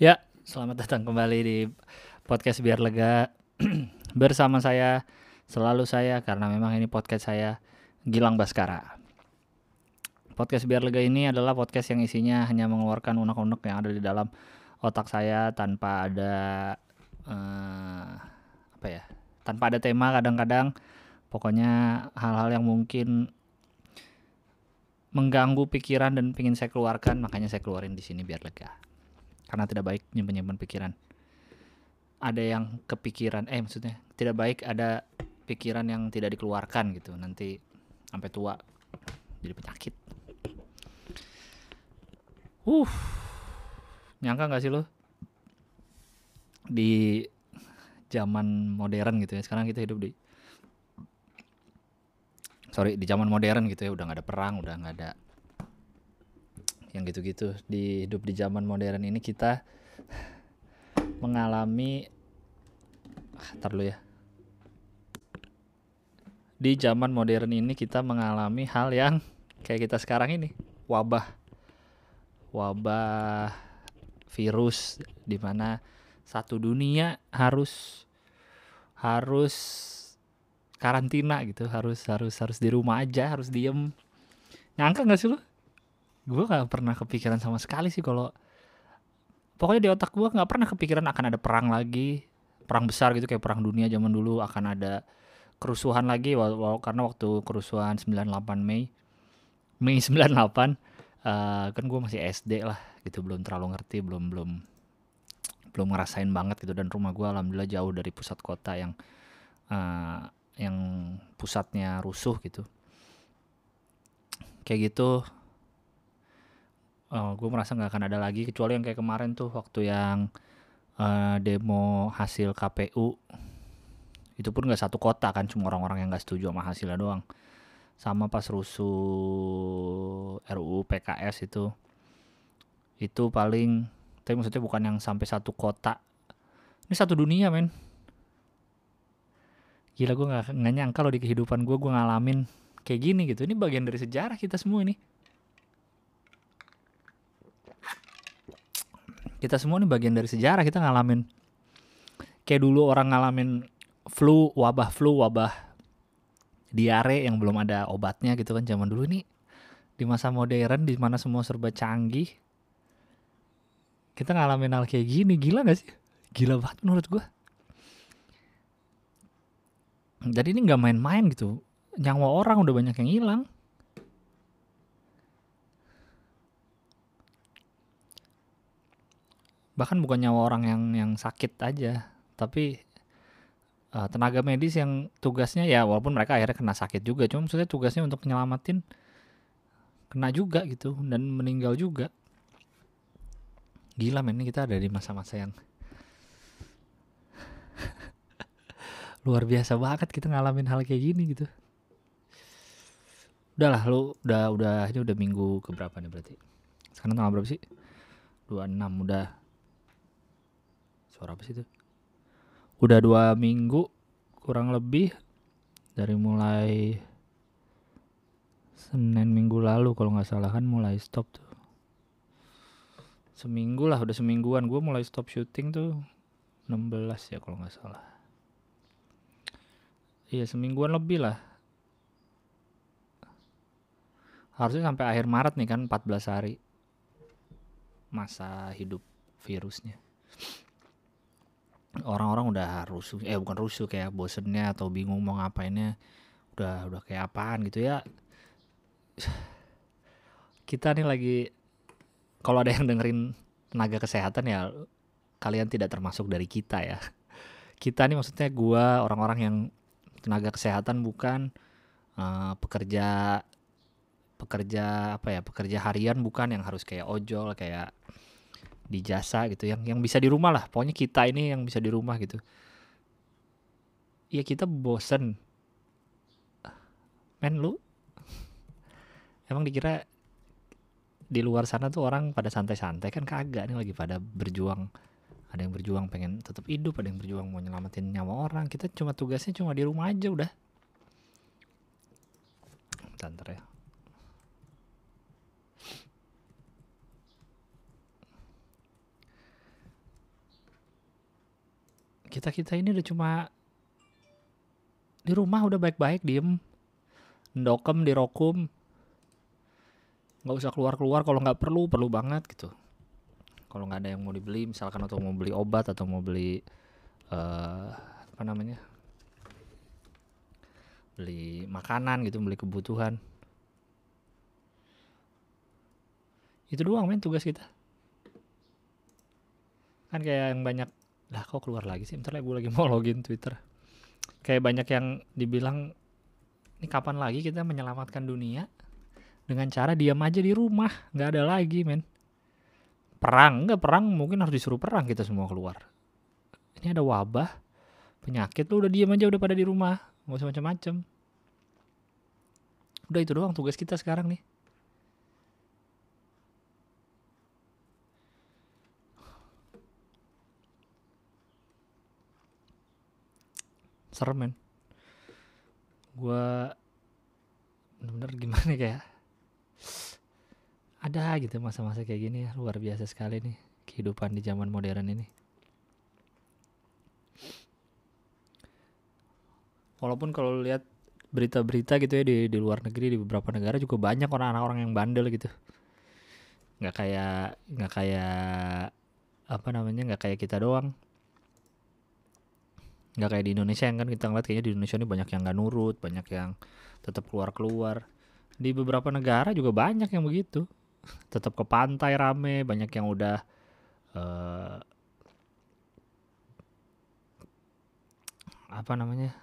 Ya, selamat datang kembali di podcast Biar Lega bersama saya selalu saya karena memang ini podcast saya Gilang Baskara. Podcast Biar Lega ini adalah podcast yang isinya hanya mengeluarkan unek-unek yang ada di dalam otak saya tanpa ada eh, apa ya? Tanpa ada tema kadang-kadang pokoknya hal-hal yang mungkin mengganggu pikiran dan ingin saya keluarkan makanya saya keluarin di sini biar lega karena tidak baik nyimpan-nyimpan pikiran. Ada yang kepikiran eh maksudnya tidak baik ada pikiran yang tidak dikeluarkan gitu nanti sampai tua jadi penyakit. Uh nyangka nggak sih lo di zaman modern gitu ya sekarang kita hidup di sorry di zaman modern gitu ya udah nggak ada perang udah nggak ada yang gitu-gitu. Di hidup di zaman modern ini kita mengalami ah, ntar ya. Di zaman modern ini kita mengalami hal yang kayak kita sekarang ini wabah. Wabah virus di mana satu dunia harus harus karantina gitu harus harus harus di rumah aja harus diem. Nyangka nggak sih lu gue nggak pernah kepikiran sama sekali sih kalau pokoknya di otak gue nggak pernah kepikiran akan ada perang lagi perang besar gitu kayak perang dunia zaman dulu akan ada kerusuhan lagi walau, karena waktu kerusuhan 98 Mei Mei 98 uh, kan gue masih SD lah gitu belum terlalu ngerti belum belum belum ngerasain banget gitu dan rumah gue alhamdulillah jauh dari pusat kota yang uh, yang pusatnya rusuh gitu. Kayak gitu uh, gue merasa nggak akan ada lagi kecuali yang kayak kemarin tuh waktu yang uh, demo hasil KPU itu pun nggak satu kota kan cuma orang-orang yang nggak setuju sama hasilnya doang. Sama pas rusuh RUU PKS itu. Itu paling tapi maksudnya bukan yang sampai satu kota. Ini satu dunia men. Gila gue nggak nyangka kalau di kehidupan gue gue ngalamin kayak gini gitu. Ini bagian dari sejarah kita semua ini kita semua ini bagian dari sejarah kita ngalamin. Kayak dulu orang ngalamin flu wabah flu wabah diare yang belum ada obatnya gitu kan zaman dulu ini di masa modern di mana semua serba canggih. Kita ngalamin hal kayak gini gila gak sih? Gila banget menurut gue jadi ini nggak main-main gitu. Nyawa orang udah banyak yang hilang bahkan bukan nyawa orang yang yang sakit aja tapi uh, tenaga medis yang tugasnya ya walaupun mereka akhirnya kena sakit juga cuma maksudnya tugasnya untuk nyelamatin kena juga gitu dan meninggal juga. Gila men kita ada di masa-masa yang luar biasa banget kita ngalamin hal kayak gini gitu. Udahlah lu udah udah ini udah minggu keberapa nih berarti? Sekarang tanggal berapa sih? 26 udah suara apa sih itu? Udah dua minggu kurang lebih dari mulai Senin minggu lalu kalau nggak salah kan mulai stop tuh. Seminggu lah udah semingguan. Gue mulai stop syuting tuh 16 ya kalau nggak salah. Iya semingguan lebih lah. Harusnya sampai akhir Maret nih kan 14 hari masa hidup virusnya orang-orang udah rusuh eh bukan rusuh kayak bosennya atau bingung mau ngapainnya udah udah kayak apaan gitu ya. Kita nih lagi kalau ada yang dengerin tenaga kesehatan ya kalian tidak termasuk dari kita ya. Kita nih maksudnya gua orang-orang yang tenaga kesehatan bukan uh, pekerja pekerja apa ya pekerja harian bukan yang harus kayak ojol kayak di jasa gitu yang yang bisa di rumah lah. Pokoknya kita ini yang bisa di rumah gitu. Ya kita bosen. Men lu? Emang dikira di luar sana tuh orang pada santai-santai? Kan kagak nih lagi pada berjuang. Ada yang berjuang pengen tetap hidup ada yang berjuang mau nyelamatin nyawa orang. Kita cuma tugasnya cuma di rumah aja udah. Bentar ya kita kita ini udah cuma di rumah udah baik-baik diem. Ndokem dirokum. Nggak usah keluar keluar kalau nggak perlu perlu banget gitu. Kalau nggak ada yang mau dibeli misalkan atau mau beli obat atau mau beli uh, apa namanya? Beli makanan gitu beli kebutuhan. Itu doang men tugas kita. Kan kayak yang banyak lah kok keluar lagi sih? Ntar gue lagi mau login Twitter. Kayak banyak yang dibilang ini kapan lagi kita menyelamatkan dunia? Dengan cara diam aja di rumah nggak ada lagi men. Perang nggak perang mungkin harus disuruh perang kita semua keluar. Ini ada wabah penyakit lu udah diam aja udah pada di rumah. Nggak usah macam-macam udah itu doang tugas kita sekarang nih serem men. Gue bener-bener gimana kayak ada gitu masa-masa kayak gini ya luar biasa sekali nih kehidupan di zaman modern ini. Walaupun kalau lihat berita-berita gitu ya di di luar negeri di beberapa negara juga banyak orang-orang yang bandel gitu. Nggak kayak nggak kayak apa namanya nggak kayak kita doang nggak kayak di Indonesia yang kan kita ngeliat kayaknya di Indonesia ini banyak yang nggak nurut banyak yang tetap keluar keluar di beberapa negara juga banyak yang begitu. Tetap ke pantai rame banyak yang udah uh, apa namanya?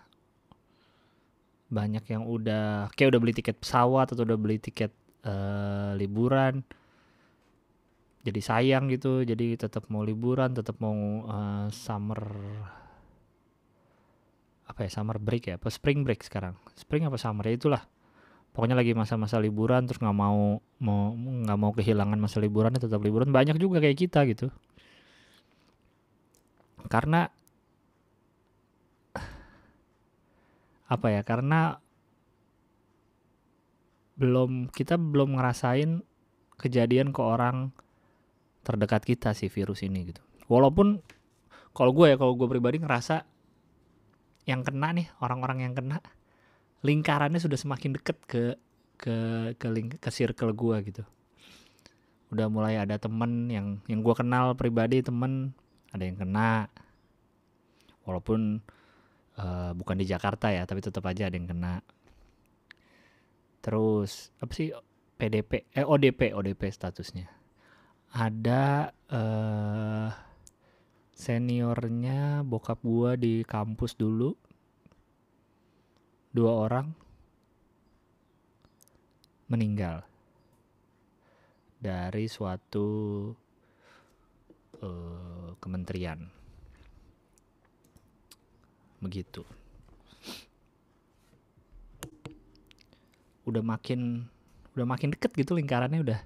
Banyak yang udah kayak udah beli tiket pesawat atau udah beli tiket uh, liburan. Jadi sayang gitu jadi tetap mau liburan tetap mau uh, summer apa ya summer break ya apa spring break sekarang. Spring apa summer ya itulah. Pokoknya lagi masa-masa liburan terus nggak mau mau nggak mau kehilangan masa liburan tetap liburan. Banyak juga kayak kita gitu. Karena apa ya karena belum kita belum ngerasain kejadian ke orang terdekat kita sih virus ini gitu. Walaupun kalau gue ya kalau gue pribadi ngerasa yang kena nih orang-orang yang kena lingkarannya sudah semakin deket ke ke ke link ke circle gue gitu. Udah mulai ada temen yang yang gue kenal pribadi temen ada yang kena. Walaupun uh, bukan di Jakarta ya tapi tetap aja ada yang kena. Terus apa sih PDP eh ODP ODP statusnya. Ada uh, seniornya bokap gua di kampus dulu. Dua orang meninggal dari suatu uh, kementerian. Begitu. Udah makin udah makin deket gitu lingkarannya udah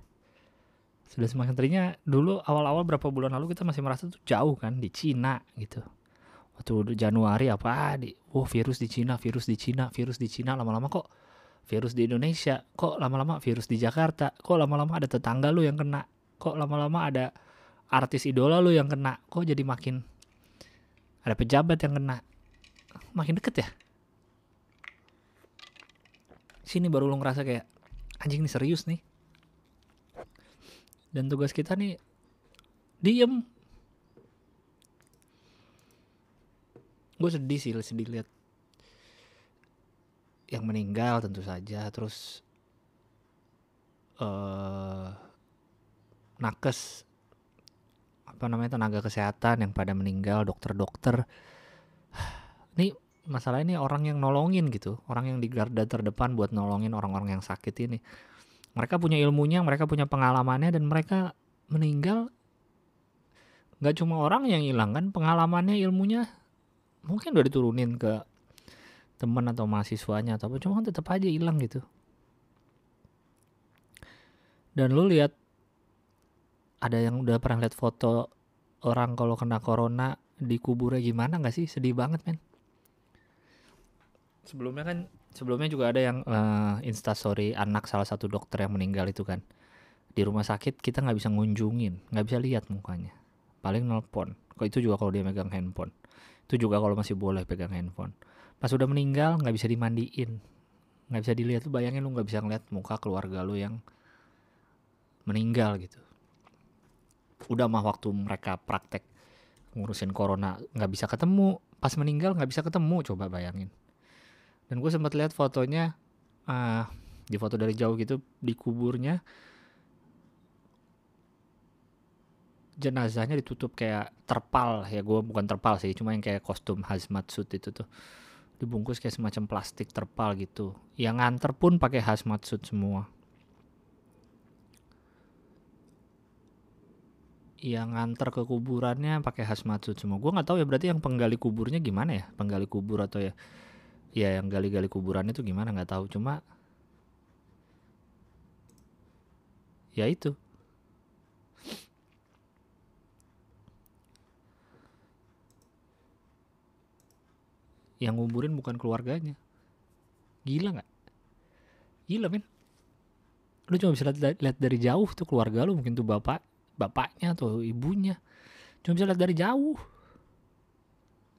sudah semakin terinya dulu awal-awal berapa bulan lalu kita masih merasa tuh jauh kan di Cina gitu. Waktu Januari apa di oh virus di Cina virus di Cina virus di Cina lama-lama kok virus di Indonesia kok lama-lama virus di Jakarta kok lama-lama ada tetangga lu yang kena kok lama-lama ada artis idola lu yang kena kok jadi makin ada pejabat yang kena. Makin deket ya? Sini baru lu ngerasa kayak anjing ini serius nih dan tugas kita nih diem. Gue sedih sih sedih lihat yang meninggal tentu saja. Terus uh, nakes apa namanya tenaga kesehatan yang pada meninggal dokter-dokter. Ini masalah ini orang yang nolongin gitu. Orang yang di garda terdepan buat nolongin orang-orang yang sakit ini mereka punya ilmunya mereka punya pengalamannya dan mereka meninggal. Nggak cuma orang yang hilang kan? Pengalamannya ilmunya mungkin udah diturunin ke teman atau mahasiswanya apa cuma kan tetap aja hilang gitu. Dan lu lihat ada yang udah pernah lihat foto orang kalau kena corona di kuburnya gimana nggak sih? Sedih banget men. Sebelumnya kan sebelumnya juga ada yang uh, instastory anak salah satu dokter yang meninggal itu kan. Di rumah sakit kita nggak bisa ngunjungin nggak bisa lihat mukanya. Paling nelpon. Kok itu juga kalau dia megang handphone. Itu juga kalau masih boleh pegang handphone. Pas udah meninggal nggak bisa dimandiin. Nggak bisa dilihat. Bayangin lu nggak bisa ngeliat muka keluarga lu yang meninggal gitu. Udah mah waktu mereka praktek ngurusin corona nggak bisa ketemu. Pas meninggal nggak bisa ketemu coba bayangin dan gue sempat lihat fotonya uh, di foto dari jauh gitu di kuburnya jenazahnya ditutup kayak terpal. Ya gue bukan terpal sih cuma yang kayak kostum hazmat suit itu tuh. Dibungkus kayak semacam plastik terpal gitu. Yang nganter pun pakai hazmat suit semua. Yang nganter ke kuburannya pakai hazmat suit semua. Gue nggak tahu ya berarti yang penggali kuburnya gimana ya? Penggali kubur atau ya ya yang gali-gali kuburan itu gimana? Nggak tahu. Cuma ya itu. Yang nguburin bukan keluarganya. Gila nggak? Gila men. Lu cuma bisa lihat, dari jauh tuh keluarga lu. Mungkin tuh bapak bapaknya atau ibunya. Cuma bisa lihat dari jauh.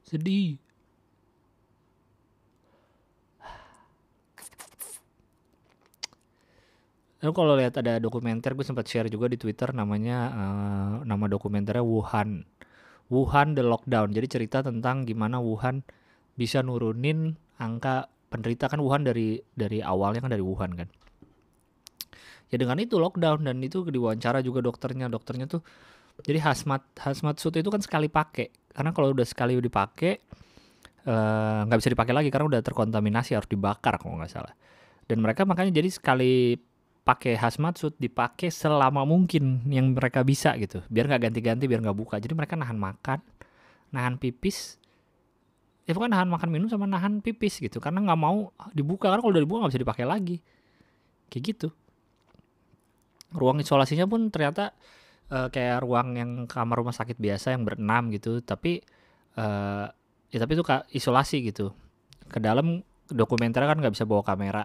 Sedih Lalu kalau lihat ada dokumenter gue sempat share juga di Twitter namanya uh, nama dokumenternya Wuhan. Wuhan the Lockdown. Jadi cerita tentang gimana Wuhan bisa nurunin angka penderita. Kan Wuhan dari dari awalnya kan dari Wuhan kan. Ya dengan itu lockdown dan itu diwawancara juga dokternya. Dokternya tuh jadi hazmat hazmat suit itu kan sekali pakai. Karena kalau udah sekali dipakai eh, nggak uh, bisa dipakai lagi karena udah terkontaminasi harus dibakar kalau nggak salah. Dan mereka makanya jadi sekali pakai hazmat suit dipakai selama mungkin yang mereka bisa gitu. Biar nggak ganti-ganti biar nggak buka. Jadi mereka nahan makan nahan pipis. Ya bukan nahan makan minum sama nahan pipis gitu. Karena nggak mau dibuka. Karena kalau udah dibuka nggak bisa dipakai lagi. Kayak gitu. Ruang isolasinya pun ternyata uh, kayak ruang yang kamar rumah sakit biasa yang berenam gitu. Tapi uh, ya tapi itu isolasi gitu. Ke dalam dokumenter kan nggak bisa bawa kamera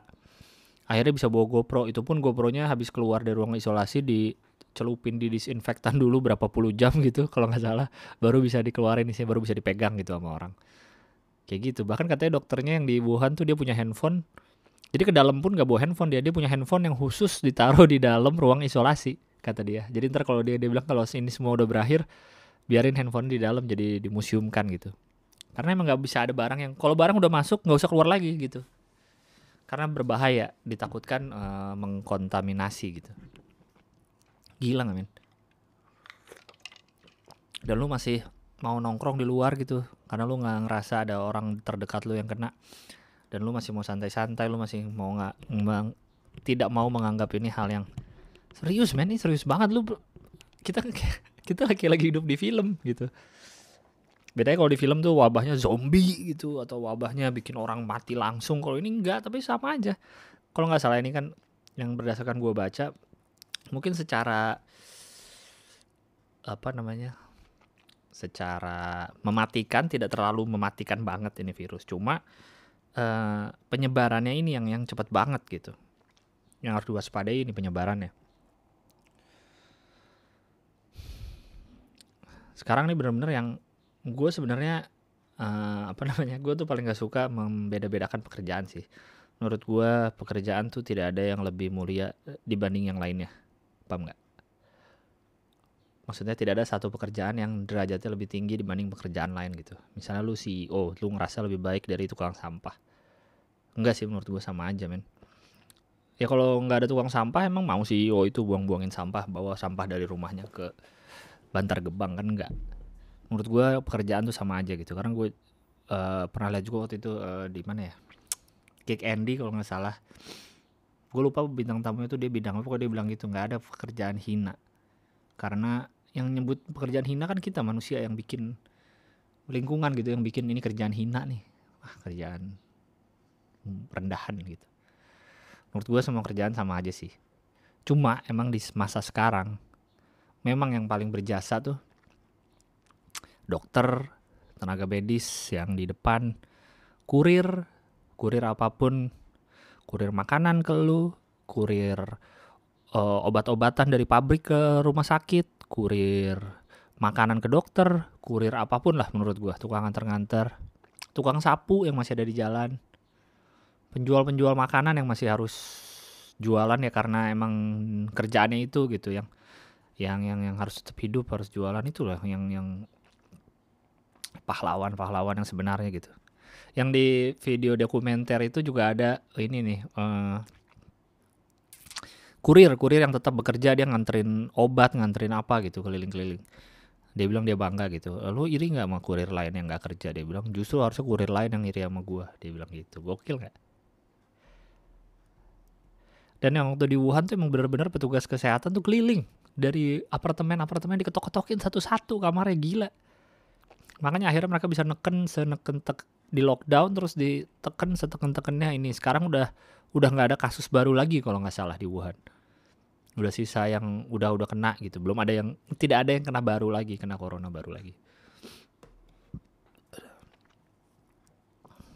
akhirnya bisa bawa GoPro. Itu pun GoPro-nya habis keluar dari ruang isolasi di celupin di disinfektan dulu berapa puluh jam gitu kalau nggak salah. Baru bisa dikeluarin sih baru bisa dipegang gitu sama orang. Kayak gitu. Bahkan katanya dokternya yang di Wuhan tuh dia punya handphone. Jadi ke dalam pun nggak bawa handphone dia. Dia punya handphone yang khusus ditaruh di dalam ruang isolasi kata dia. Jadi ntar kalau dia dia bilang kalau ini semua udah berakhir biarin handphone di dalam jadi dimuseumkan gitu. Karena emang nggak bisa ada barang yang kalau barang udah masuk nggak usah keluar lagi gitu karena berbahaya ditakutkan uh, mengkontaminasi gitu. Gila nggak men dan lu masih mau nongkrong di luar gitu karena lu nggak ngerasa ada orang terdekat lu yang kena. Dan lu masih mau santai-santai lu masih mau nggak tidak mau menganggap ini hal yang serius men. Ini serius banget lu kita kita lagi lagi hidup di film gitu bedanya kalau di film tuh wabahnya zombie gitu atau wabahnya bikin orang mati langsung. Kalau ini enggak tapi sama aja. Kalau nggak salah ini kan yang berdasarkan gue baca mungkin secara apa namanya secara mematikan tidak terlalu mematikan banget ini virus. Cuma uh, penyebarannya ini yang yang cepat banget gitu. Yang harus diwaspadai ini penyebarannya. Sekarang nih bener-bener yang gue sebenarnya uh, apa namanya gue tuh paling gak suka membeda-bedakan pekerjaan sih. Menurut gue pekerjaan tuh tidak ada yang lebih mulia dibanding yang lainnya. Paham nggak? Maksudnya tidak ada satu pekerjaan yang derajatnya lebih tinggi dibanding pekerjaan lain gitu. Misalnya lu CEO lu ngerasa lebih baik dari tukang sampah. Enggak sih menurut gue sama aja men. Ya kalau nggak ada tukang sampah emang mau CEO itu buang-buangin sampah bawa sampah dari rumahnya ke Bantar Gebang kan enggak menurut gue pekerjaan tuh sama aja gitu. Karena gue uh, pernah lihat juga waktu itu uh, di mana ya? Kick Andy kalau nggak salah. Gue lupa bintang tamunya tuh dia bidang apa kok dia bilang gitu nggak ada pekerjaan hina. Karena yang nyebut pekerjaan hina kan kita manusia yang bikin lingkungan gitu yang bikin ini kerjaan hina nih. Ah kerjaan rendahan gitu. Menurut gue semua kerjaan sama aja sih. Cuma emang di masa sekarang memang yang paling berjasa tuh dokter tenaga medis yang di depan kurir kurir apa pun kurir makanan ke lu kurir uh, obat-obatan dari pabrik ke rumah sakit kurir makanan ke dokter, kurir apa pun lah menurut gua, tukang antar-nganter, tukang sapu yang masih ada di jalan, penjual-penjual makanan yang masih harus jualan ya karena emang kerjaannya itu gitu yang yang yang yang harus tetap hidup harus jualan itu lah yang yang pahlawan-pahlawan yang sebenarnya gitu. Yang di video dokumenter itu juga ada ini nih uh, kurir kurir yang tetap bekerja dia nganterin obat nganterin apa gitu keliling-keliling. Dia bilang dia bangga gitu. Lu iri nggak sama kurir lain yang nggak kerja? Dia bilang justru harusnya kurir lain yang iri sama gua. Dia bilang gitu. Gokil nggak? Dan yang waktu di Wuhan tuh emang benar-benar petugas kesehatan tuh keliling. Dari apartemen-apartemen diketok-ketokin satu-satu kamarnya gila makanya akhirnya mereka bisa neken seneken tek di lockdown terus diteken seteken-tekennya ini. Sekarang udah udah nggak ada kasus baru lagi kalau nggak salah di Wuhan. Udah sisa yang udah udah kena gitu. Belum ada yang tidak ada yang kena baru lagi kena corona baru lagi.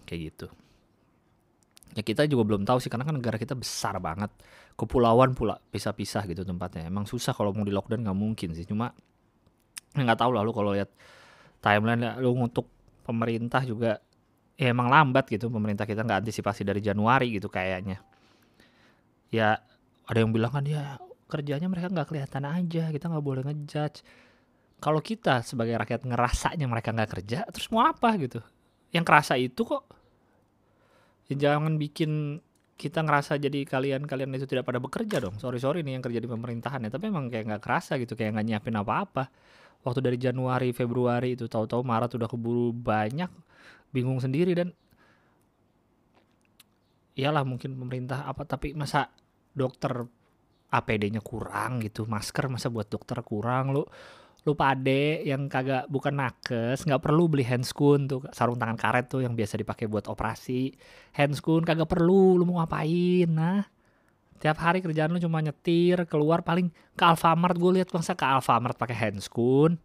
Kayak gitu. Ya kita juga belum tahu sih karena kan negara kita besar banget. Kepulauan pula pisah-pisah gitu tempatnya. Emang susah kalau mau di lockdown nggak mungkin sih. Cuma ya nggak tahu lah lu kalau lihat timeline lu untuk pemerintah juga ya emang lambat gitu. Pemerintah kita nggak antisipasi dari Januari gitu kayaknya. Ya ada yang bilang kan ya kerjanya mereka nggak kelihatan aja. Kita nggak boleh ngejudge. Kalau kita sebagai rakyat ngerasanya mereka nggak kerja terus mau apa gitu? Yang kerasa itu kok. Ya jangan bikin kita ngerasa jadi kalian-kalian itu tidak pada bekerja dong. Sorry sorry nih yang kerja di pemerintahan ya, tapi emang kayak nggak kerasa gitu, kayak nggak nyiapin apa-apa. Waktu dari Januari, Februari itu tahu-tahu Maret udah keburu banyak, bingung sendiri dan iyalah mungkin pemerintah apa tapi masa dokter APD-nya kurang gitu, masker masa buat dokter kurang lu lu pade yang kagak bukan nakes nggak perlu beli handscoon tuh sarung tangan karet tuh yang biasa dipakai buat operasi handscoon kagak perlu lu mau ngapain nah tiap hari kerjaan lu cuma nyetir keluar paling ke Alfamart. Gue lihat masa ke Alfamart pakai handscoon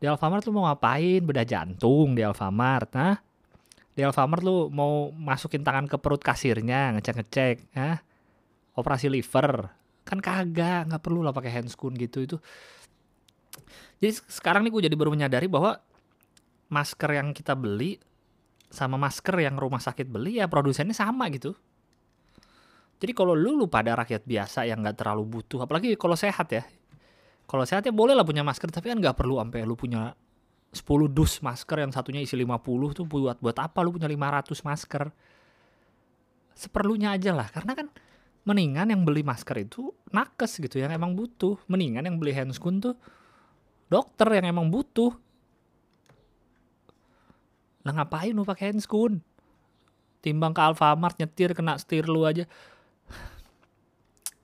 di Alfamart lu mau ngapain? Beda jantung di Alfamart nah di Alfamart lu mau masukin tangan ke perut kasirnya ngecek ngecek nah operasi liver. Kan kagak nggak perlu lah pakai handscoon gitu itu. Jadi sekarang nih gue jadi baru menyadari bahwa masker yang kita beli sama masker yang rumah sakit beli ya produsennya sama gitu. Jadi kalau lu lu pada rakyat biasa yang nggak terlalu butuh, apalagi kalau sehat ya. Kalau sehat ya boleh lah punya masker, tapi kan nggak perlu sampai lu punya 10 dus masker yang satunya isi 50 tuh buat buat apa lu punya 500 masker? Seperlunya aja lah, karena kan mendingan yang beli masker itu nakes gitu yang emang butuh. Mendingan yang beli handscoon tuh dokter yang emang butuh lah ngapain lu pakai handscoon timbang ke Alfamart nyetir kena setir lu aja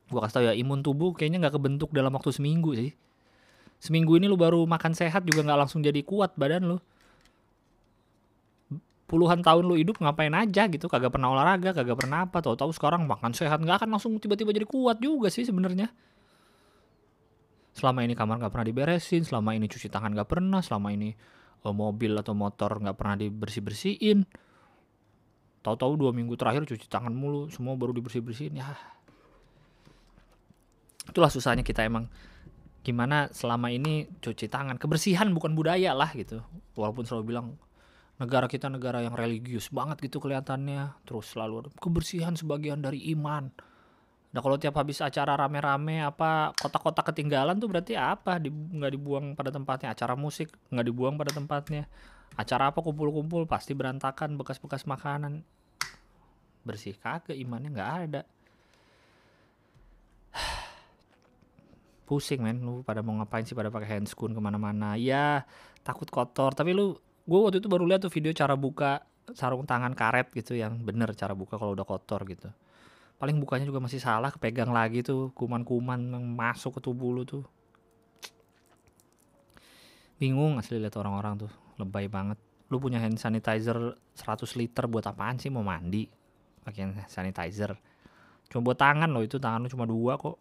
gua kasih tau ya imun tubuh kayaknya nggak kebentuk dalam waktu seminggu sih. Seminggu ini lu baru makan sehat juga nggak langsung jadi kuat badan lu. Puluhan tahun lu hidup ngapain aja gitu kagak pernah olahraga kagak pernah apa tahu-tahu sekarang makan sehat nggak akan langsung tiba-tiba jadi kuat juga sih sebenarnya. Selama ini kamar nggak pernah diberesin selama ini cuci tangan nggak pernah selama ini uh, mobil atau motor nggak pernah dibersih bersihin tahu-tahu dua minggu terakhir cuci tangan mulu semua baru dibersih bersihin ya itulah susahnya kita emang gimana selama ini cuci tangan kebersihan bukan budaya lah gitu walaupun selalu bilang negara kita negara yang religius banget gitu kelihatannya terus selalu kebersihan sebagian dari iman Nah kalau tiap habis acara rame-rame apa kotak-kotak ketinggalan tuh berarti apa? Di, nggak dibuang pada tempatnya. Acara musik nggak dibuang pada tempatnya. Acara apa kumpul-kumpul pasti berantakan bekas-bekas makanan. Bersih kagak imannya nggak ada. Pusing men. Lu pada mau ngapain sih? Pada pakai handscoon ke mana-mana. Ya takut kotor. Tapi lu gue waktu itu baru lihat tuh video cara buka sarung tangan karet gitu yang bener cara buka kalau udah kotor gitu. Paling bukanya juga masih salah kepegang lagi tuh kuman-kuman masuk ke tubuh lu tuh. Bingung asli lihat orang-orang tuh lebay banget. Lu punya hand sanitizer 100 liter buat apaan sih? Mau mandi pakai sanitizer. Cuma buat tangan lo itu tangan lu cuma dua kok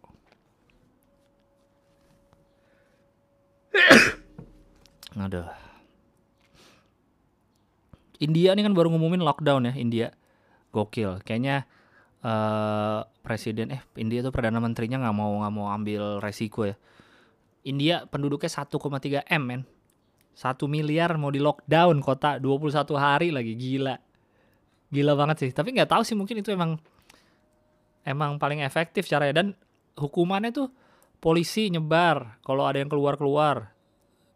aduh India ini kan baru ngumumin lockdown ya India gokil kayaknya uh, presiden eh India tuh perdana menterinya nggak mau nggak mau ambil resiko ya India penduduknya 1,3 M men. 1 miliar mau di lockdown kota 21 hari lagi gila. Gila banget sih. Tapi nggak tahu sih mungkin itu emang emang paling efektif caranya dan hukumannya tuh polisi nyebar kalau ada yang keluar-keluar.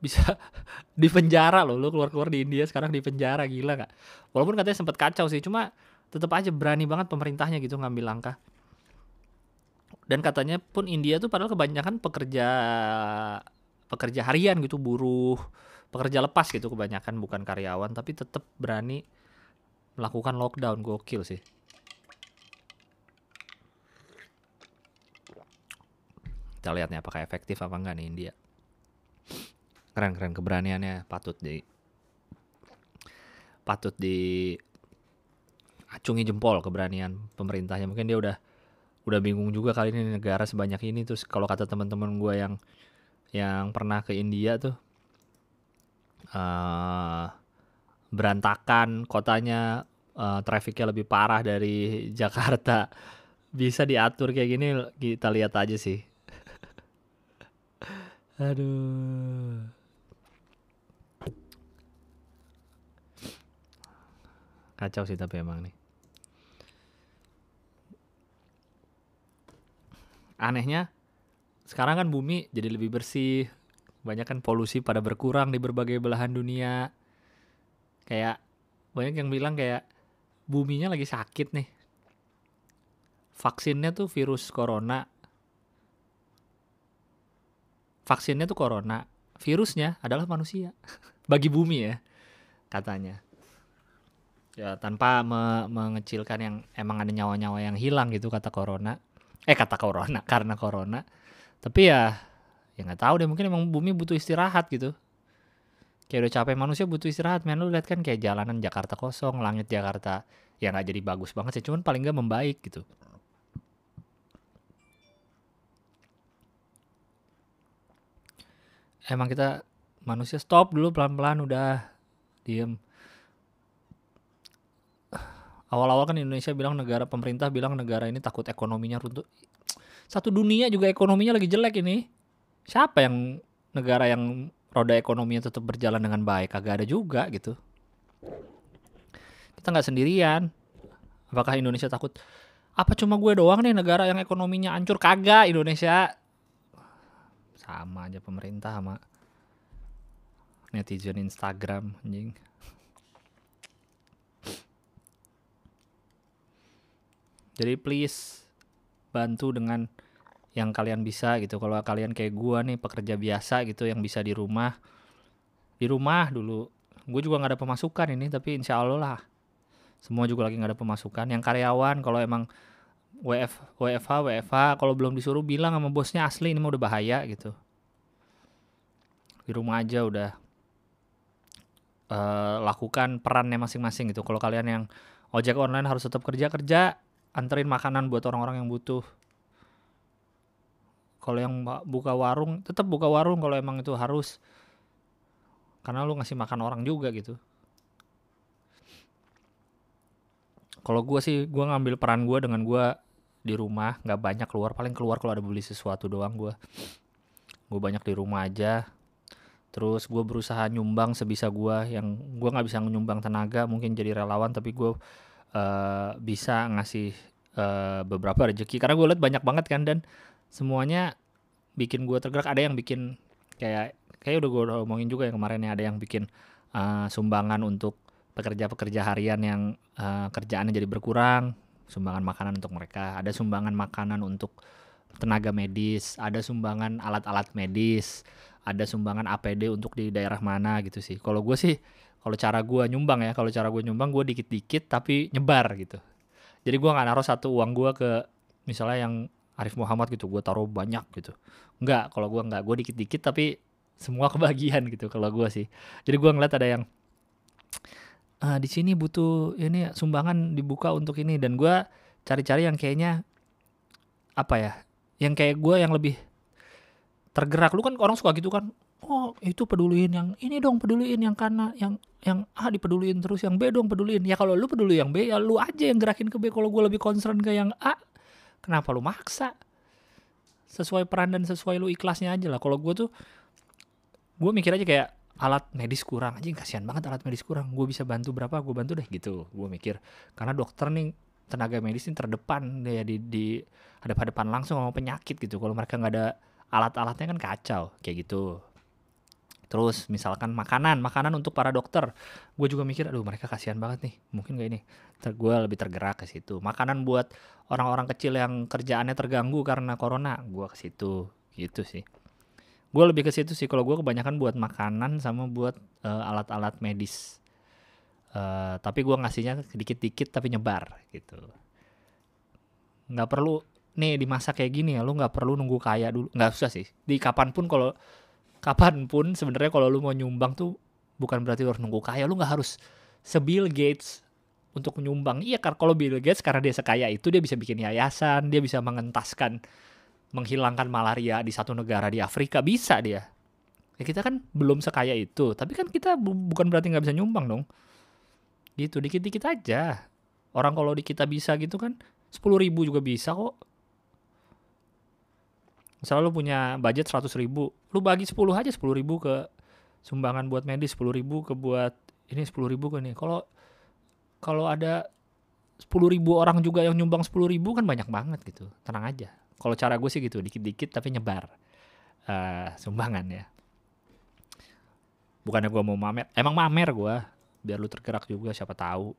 Bisa di penjara loh lu keluar-keluar di India sekarang di penjara gila gak walaupun katanya sempat kacau sih cuma tetap aja berani banget pemerintahnya gitu ngambil langkah. Dan katanya pun India tuh padahal kebanyakan pekerja pekerja harian gitu buruh pekerja lepas gitu kebanyakan bukan karyawan tapi tetap berani melakukan lockdown gokil sih kita lihat nih apakah efektif apa enggak nih India. Keren keren keberaniannya patut di patut di acungi jempol keberanian pemerintahnya. Mungkin dia udah udah bingung juga kali ini negara sebanyak ini. Terus kalau kata teman-teman gue yang yang pernah ke India tuh uh, berantakan kotanya uh, trafficnya lebih parah dari Jakarta. Bisa diatur kayak gini kita lihat aja sih Aduh. Kacau sih tapi emang nih. Anehnya sekarang kan bumi jadi lebih bersih. Banyak kan polusi pada berkurang di berbagai belahan dunia. Kayak banyak yang bilang kayak buminya lagi sakit nih. Vaksinnya tuh virus corona vaksinnya tuh corona, virusnya adalah manusia. Bagi bumi ya, katanya. Ya tanpa me mengecilkan yang emang ada nyawa-nyawa yang hilang gitu kata corona. Eh kata corona karena corona. Tapi ya ya nggak tahu deh mungkin emang bumi butuh istirahat gitu. Kayak udah capek manusia butuh istirahat men lu lihat kan kayak jalanan Jakarta kosong, langit Jakarta ya nggak jadi bagus banget sih, cuman paling nggak membaik gitu. Emang kita manusia stop dulu pelan-pelan udah diem. Awal-awal kan Indonesia bilang negara pemerintah bilang negara ini takut ekonominya runtuh. Satu dunia juga ekonominya lagi jelek ini. Siapa yang negara yang roda ekonominya tetap berjalan dengan baik? Kagak ada juga gitu. Kita nggak sendirian. Apakah Indonesia takut? Apa cuma gue doang nih negara yang ekonominya hancur? Kagak Indonesia sama aja pemerintah sama netizen Instagram anjing. Jadi please bantu dengan yang kalian bisa gitu. Kalau kalian kayak gua nih pekerja biasa gitu yang bisa di rumah di rumah dulu. Gue juga nggak ada pemasukan ini tapi insya Allah lah. Semua juga lagi nggak ada pemasukan. Yang karyawan kalau emang WF WFH WFH kalau belum disuruh bilang sama bosnya asli ini mau udah bahaya gitu. Di rumah aja udah uh, lakukan perannya masing-masing gitu. Kalau kalian yang ojek online harus tetap kerja kerja anterin makanan buat orang-orang yang butuh. Kalau yang buka warung tetap buka warung kalau emang itu harus. Karena lu ngasih makan orang juga gitu. Kalau gue sih gue ngambil peran gue dengan gue di rumah nggak banyak keluar. Paling keluar kalau ada beli sesuatu doang gue gue banyak di rumah aja. Terus gue berusaha nyumbang sebisa gue yang gue nggak bisa nyumbang tenaga mungkin jadi relawan tapi gue uh, bisa ngasih uh, beberapa rezeki karena gue lihat banyak banget kan dan. Semuanya bikin gue tergerak. Ada yang bikin kayak kayak udah gue omongin juga yang kemarin ya ada yang bikin uh, sumbangan untuk pekerja-pekerja harian yang uh, kerjaannya jadi berkurang sumbangan makanan untuk mereka, ada sumbangan makanan untuk tenaga medis, ada sumbangan alat-alat medis, ada sumbangan APD untuk di daerah mana gitu sih. Kalau gue sih, kalau cara gue nyumbang ya, kalau cara gue nyumbang gue dikit-dikit tapi nyebar gitu. Jadi gue nggak naruh satu uang gue ke misalnya yang Arif Muhammad gitu, gue taruh banyak gitu. Enggak, kalau gue nggak, gue dikit-dikit tapi semua kebagian gitu kalau gue sih. Jadi gue ngeliat ada yang uh, di sini butuh ini sumbangan dibuka untuk ini. Dan gue cari-cari yang kayaknya apa ya yang kayak gue yang lebih tergerak. Lu kan orang suka gitu kan oh itu peduliin yang ini dong peduliin yang karena yang yang A dipeduliin terus yang B dong peduliin. Ya kalau lu peduli yang B ya lu aja yang gerakin ke B. Kalau gue lebih concern ke yang A kenapa lu maksa? Sesuai peran dan sesuai lu ikhlasnya aja lah. Kalau gue tuh gue mikir aja kayak alat medis kurang. Aja kasihan banget alat medis kurang. Gue bisa bantu berapa gue bantu deh gitu. Gue mikir karena dokter nih tenaga medis ini terdepan ya di di hadap-hadapan langsung sama penyakit gitu. Kalau mereka nggak ada alat-alatnya kan kacau kayak gitu. Terus misalkan makanan makanan untuk para dokter. Gue juga mikir aduh mereka kasihan banget nih. Mungkin gak ini? Ter gue lebih tergerak ke situ. Makanan buat orang-orang kecil yang kerjaannya terganggu karena corona gue ke situ. Gitu sih gue lebih ke situ sih. Kalau gue kebanyakan buat makanan sama buat uh, alat-alat medis. Uh, tapi gue ngasihnya sedikit-dikit tapi nyebar gitu. Nggak perlu nih di masa kayak gini ya lu nggak perlu nunggu kaya dulu. Nggak usah sih. Di kapan pun kalau kapan pun sebenarnya kalau lu mau nyumbang tuh bukan berarti lu harus nunggu kaya. Lu nggak harus sebill Gates untuk nyumbang. Iya kalau Bill Gates karena dia sekaya itu dia bisa bikin yayasan dia bisa mengentaskan menghilangkan malaria di satu negara di Afrika bisa dia. Ya kita kan belum sekaya itu tapi kan kita bu bukan berarti nggak bisa nyumbang dong. Gitu dikit-dikit aja. Orang kalau di kita bisa gitu kan sepuluh ribu juga bisa kok. Misalnya lu punya budget 100 ribu lu bagi 10 aja 10 ribu ke sumbangan buat medis 10 ribu ke buat ini 10 ribu ke nih kalau kalau ada 10 ribu orang juga yang nyumbang 10 ribu kan banyak banget gitu tenang aja kalau cara gue sih gitu dikit-dikit tapi nyebar uh, sumbangan ya. Bukannya gue mau mamer emang mamer gue biar lu tergerak juga siapa tahu.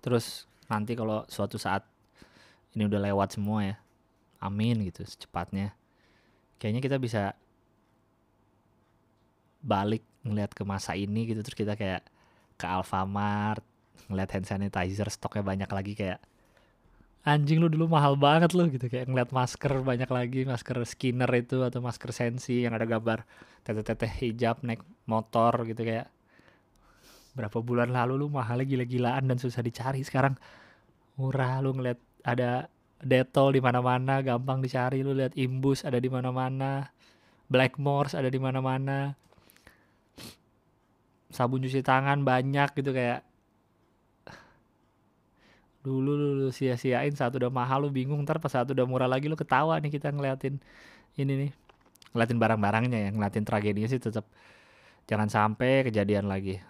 Terus nanti kalau suatu saat ini udah lewat semua ya amin gitu secepatnya. Kayaknya kita bisa balik ngeliat ke masa ini gitu. Terus kita kayak ke Alfamart ngeliat hand sanitizer stoknya banyak lagi kayak anjing lu dulu mahal banget lu gitu. Kayak ngeliat masker banyak lagi masker skinner itu atau masker sensi yang ada gambar teteh-teteh hijab naik motor gitu kayak berapa bulan lalu lu mahalnya gila-gilaan dan susah dicari sekarang murah. Lu ngeliat ada detol di mana-mana gampang dicari. Lu lihat imbus ada di mana-mana Blackmores ada di mana-mana sabun cuci tangan banyak gitu kayak dulu lu sia-siain saat udah mahal lu bingung ntar pas saat udah murah lagi lu ketawa nih kita ngeliatin ini nih. Ngeliatin barang-barangnya ya ngeliatin tragedinya sih tetap jangan sampai kejadian lagi.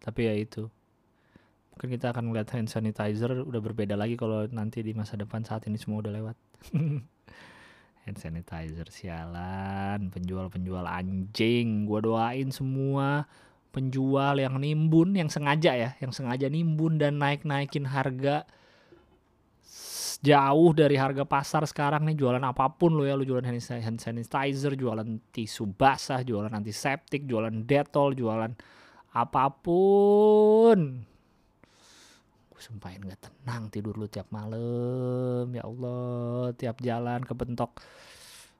Tapi ya itu mungkin kita akan melihat hand sanitizer udah berbeda lagi kalau nanti di masa depan saat ini semua udah lewat. Hand sanitizer sialan penjual-penjual anjing. Gua doain semua penjual yang nimbun yang sengaja ya yang sengaja nimbun dan naik-naikin harga jauh dari harga pasar sekarang nih jualan apa pun lo ya lo jualan hand sanitizer jualan tisu basah jualan antiseptik jualan detol jualan apa pun gue sumpahin gak tenang tidur lu tiap malam. Ya Allah tiap jalan kebentok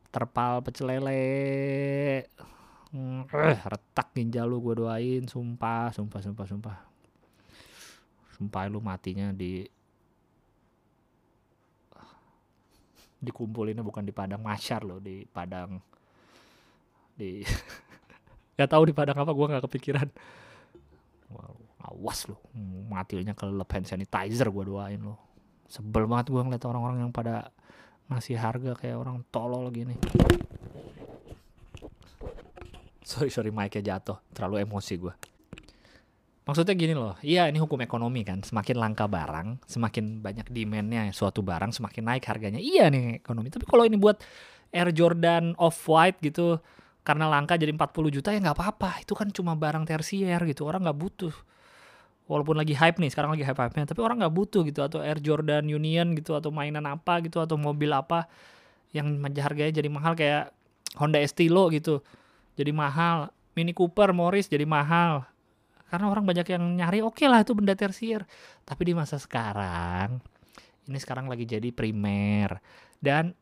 terpal pecel lele. Retak ginjal lu gue doain. Sumpah sumpah sumpah sumpah. Sumpah lu matinya di dikumpulinnya bukan di padang masyar loh di padang di Gak tahu di padang apa gue nggak kepikiran. Wow, awas lo, matinya kelelep hand sanitizer gue doain lo. Sebel banget gue ngeliat orang-orang yang pada ngasih harga kayak orang tolol gini. Sorry sorry mic-nya jatuh, terlalu emosi gue. Maksudnya gini loh, iya ini hukum ekonomi kan, semakin langka barang, semakin banyak demandnya suatu barang, semakin naik harganya. Iya nih ekonomi, tapi kalau ini buat Air Jordan Off-White gitu, karena langka jadi 40 juta ya nggak apa-apa itu kan cuma barang tersier gitu orang nggak butuh walaupun lagi hype nih sekarang lagi hype hype nya tapi orang nggak butuh gitu atau Air Jordan Union gitu atau mainan apa gitu atau mobil apa yang harganya jadi mahal kayak Honda Estilo gitu jadi mahal Mini Cooper Morris jadi mahal karena orang banyak yang nyari oke okay lah itu benda tersier tapi di masa sekarang ini sekarang lagi jadi primer dan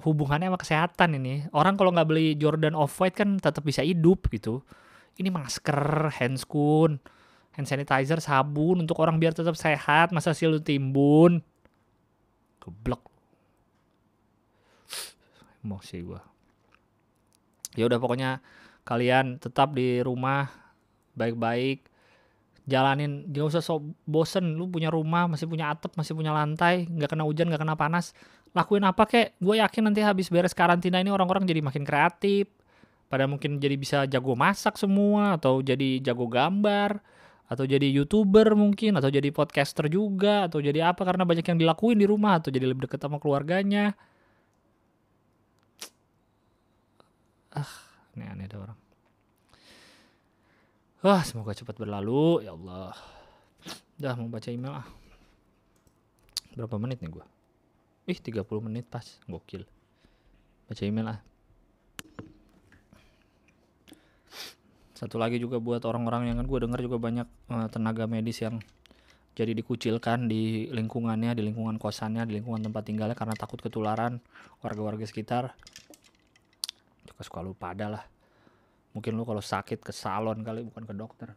hubungannya sama kesehatan ini. Orang kalau nggak beli Jordan Off-White kan tetap bisa hidup gitu. Ini masker, handscoon, hand sanitizer, sabun untuk orang biar tetap sehat. Masa sih lu timbun? Geblok. emosi gua. Ya udah pokoknya kalian tetap di rumah baik-baik. Jalanin gak usah sok bosen. Lu punya rumah masih punya atap masih punya lantai nggak kena hujan nggak kena panas. Lakuin apa kek? Gue yakin nanti habis beres karantina ini orang-orang jadi makin kreatif. Pada mungkin jadi bisa jago masak semua atau jadi jago gambar atau jadi youtuber mungkin atau jadi podcaster juga atau jadi apa karena banyak yang dilakuin di rumah atau jadi lebih dekat sama keluarganya ah ini aneh ada orang Wah, semoga cepat berlalu ya Allah. Udah mau baca email ah. Berapa menit nih gua? Ih, 30 menit pas. Gokil. Baca email ah. Satu lagi juga buat orang-orang yang kan gue dengar juga banyak uh, tenaga medis yang jadi dikucilkan di lingkungannya, di lingkungan kosannya, di lingkungan tempat tinggalnya karena takut ketularan warga-warga sekitar. Juga suka lupa ada lah. Mungkin lu kalau sakit ke salon kali bukan ke dokter.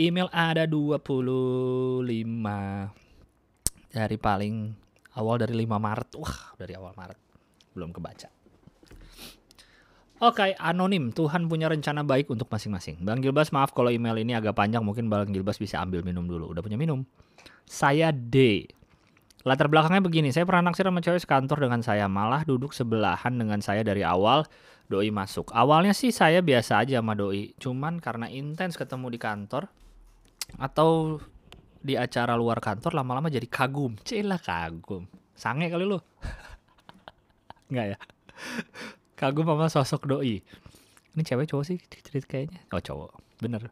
Email ada 25 dari paling awal dari 5 Maret. Wah, dari awal Maret. Belum kebaca. Oke, anonim. Tuhan punya rencana baik untuk masing-masing. Bang Gilbas, maaf kalau email ini agak panjang. Mungkin Bang Gilbas bisa ambil minum dulu. Udah punya minum? Saya D. Latar belakangnya begini, saya pernah naksir sama cewek sekantor dengan saya, malah duduk sebelahan dengan saya dari awal doi masuk. Awalnya sih saya biasa aja sama doi, cuman karena intens ketemu di kantor atau di acara luar kantor lama-lama jadi kagum. Celah kagum. Sange kali lu. Enggak ya? Kagum sama sosok doi. Ini cewek cowok sih cerita kayaknya. Oh cowok, bener.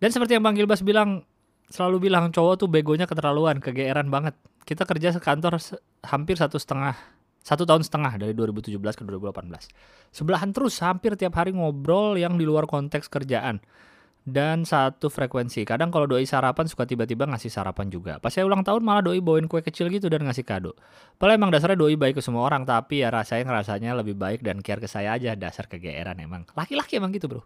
Dan seperti yang Bang Gilbas bilang, selalu bilang cowok tuh begonya keterlaluan, kegeeran banget kita kerja sekantor hampir satu setengah satu tahun setengah dari 2017 ke 2018 sebelahan terus hampir tiap hari ngobrol yang di luar konteks kerjaan dan satu frekuensi. Kadang kalau doi sarapan suka tiba-tiba ngasih sarapan juga. Pas saya ulang tahun malah doi bawain kue kecil gitu dan ngasih kado. Padahal emang dasarnya doi baik ke semua orang tapi ya rasanya ngerasanya lebih baik dan care ke saya aja. Dasar kegeeran emang. Laki-laki emang gitu bro.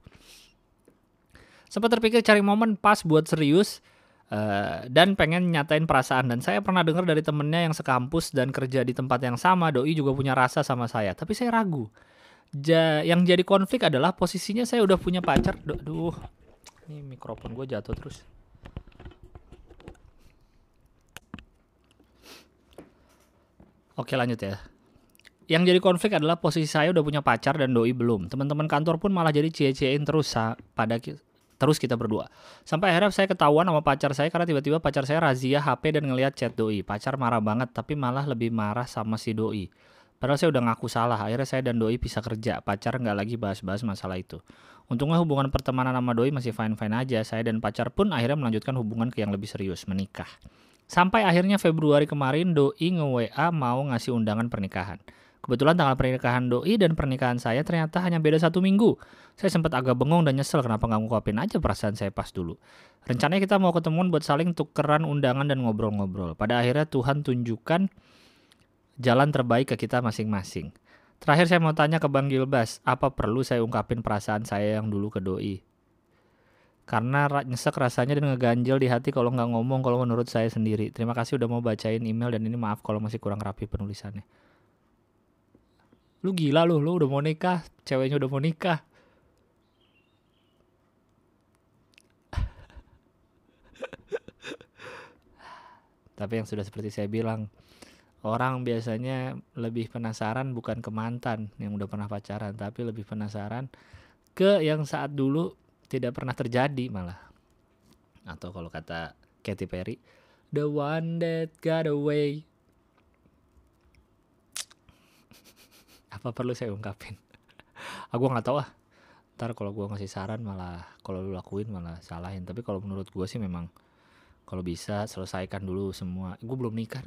Sempat terpikir cari momen pas buat serius Uh, dan pengen nyatain perasaan. Dan saya pernah dengar dari temennya yang sekampus dan kerja di tempat yang sama doi juga punya rasa sama saya. Tapi saya ragu. Ja, yang jadi konflik adalah posisinya saya udah punya pacar. Duh ini mikrofon gue jatuh terus oke lanjut ya yang jadi konflik adalah posisi saya udah punya pacar dan doi belum teman-teman kantor pun malah jadi cie-ciein terus pada terus kita berdua. Sampai akhirnya saya ketahuan sama pacar saya karena tiba-tiba pacar saya razia HP dan ngelihat chat doi. Pacar marah banget tapi malah lebih marah sama si doi. Padahal saya udah ngaku salah. Akhirnya saya dan doi bisa kerja. Pacar nggak lagi bahas-bahas masalah itu. Untungnya hubungan pertemanan sama doi masih fine-fine aja. Saya dan pacar pun akhirnya melanjutkan hubungan ke yang lebih serius, menikah. Sampai akhirnya Februari kemarin doi nge-WA mau ngasih undangan pernikahan. Kebetulan tanggal pernikahan doi dan pernikahan saya ternyata hanya beda satu minggu. Saya sempat agak bengong dan nyesel kenapa nggak ngungkapin aja perasaan saya pas dulu. Rencananya kita mau ketemuan buat saling tukeran undangan dan ngobrol-ngobrol. Pada akhirnya Tuhan tunjukkan jalan terbaik ke kita masing-masing. Terakhir saya mau tanya ke Bang Gilbas, apa perlu saya ungkapin perasaan saya yang dulu ke doi? Karena nyesek rasanya dan ngeganjel di hati kalau nggak ngomong kalau menurut saya sendiri. Terima kasih udah mau bacain email dan ini maaf kalau masih kurang rapi penulisannya lu gila lu lu udah mau nikah ceweknya udah mau nikah tapi yang sudah seperti saya bilang orang biasanya lebih penasaran bukan ke mantan yang udah pernah pacaran tapi lebih penasaran ke yang saat dulu tidak pernah terjadi malah. Atau kalau kata Katy Perry the one that got away. Apa perlu saya ungkapin? Aku nggak tahu ah. Ntar kalau gue ngasih saran malah kalau lu lakuin malah salahin. Tapi kalau menurut gue sih memang kalau bisa selesaikan dulu semua. Gue belum nikah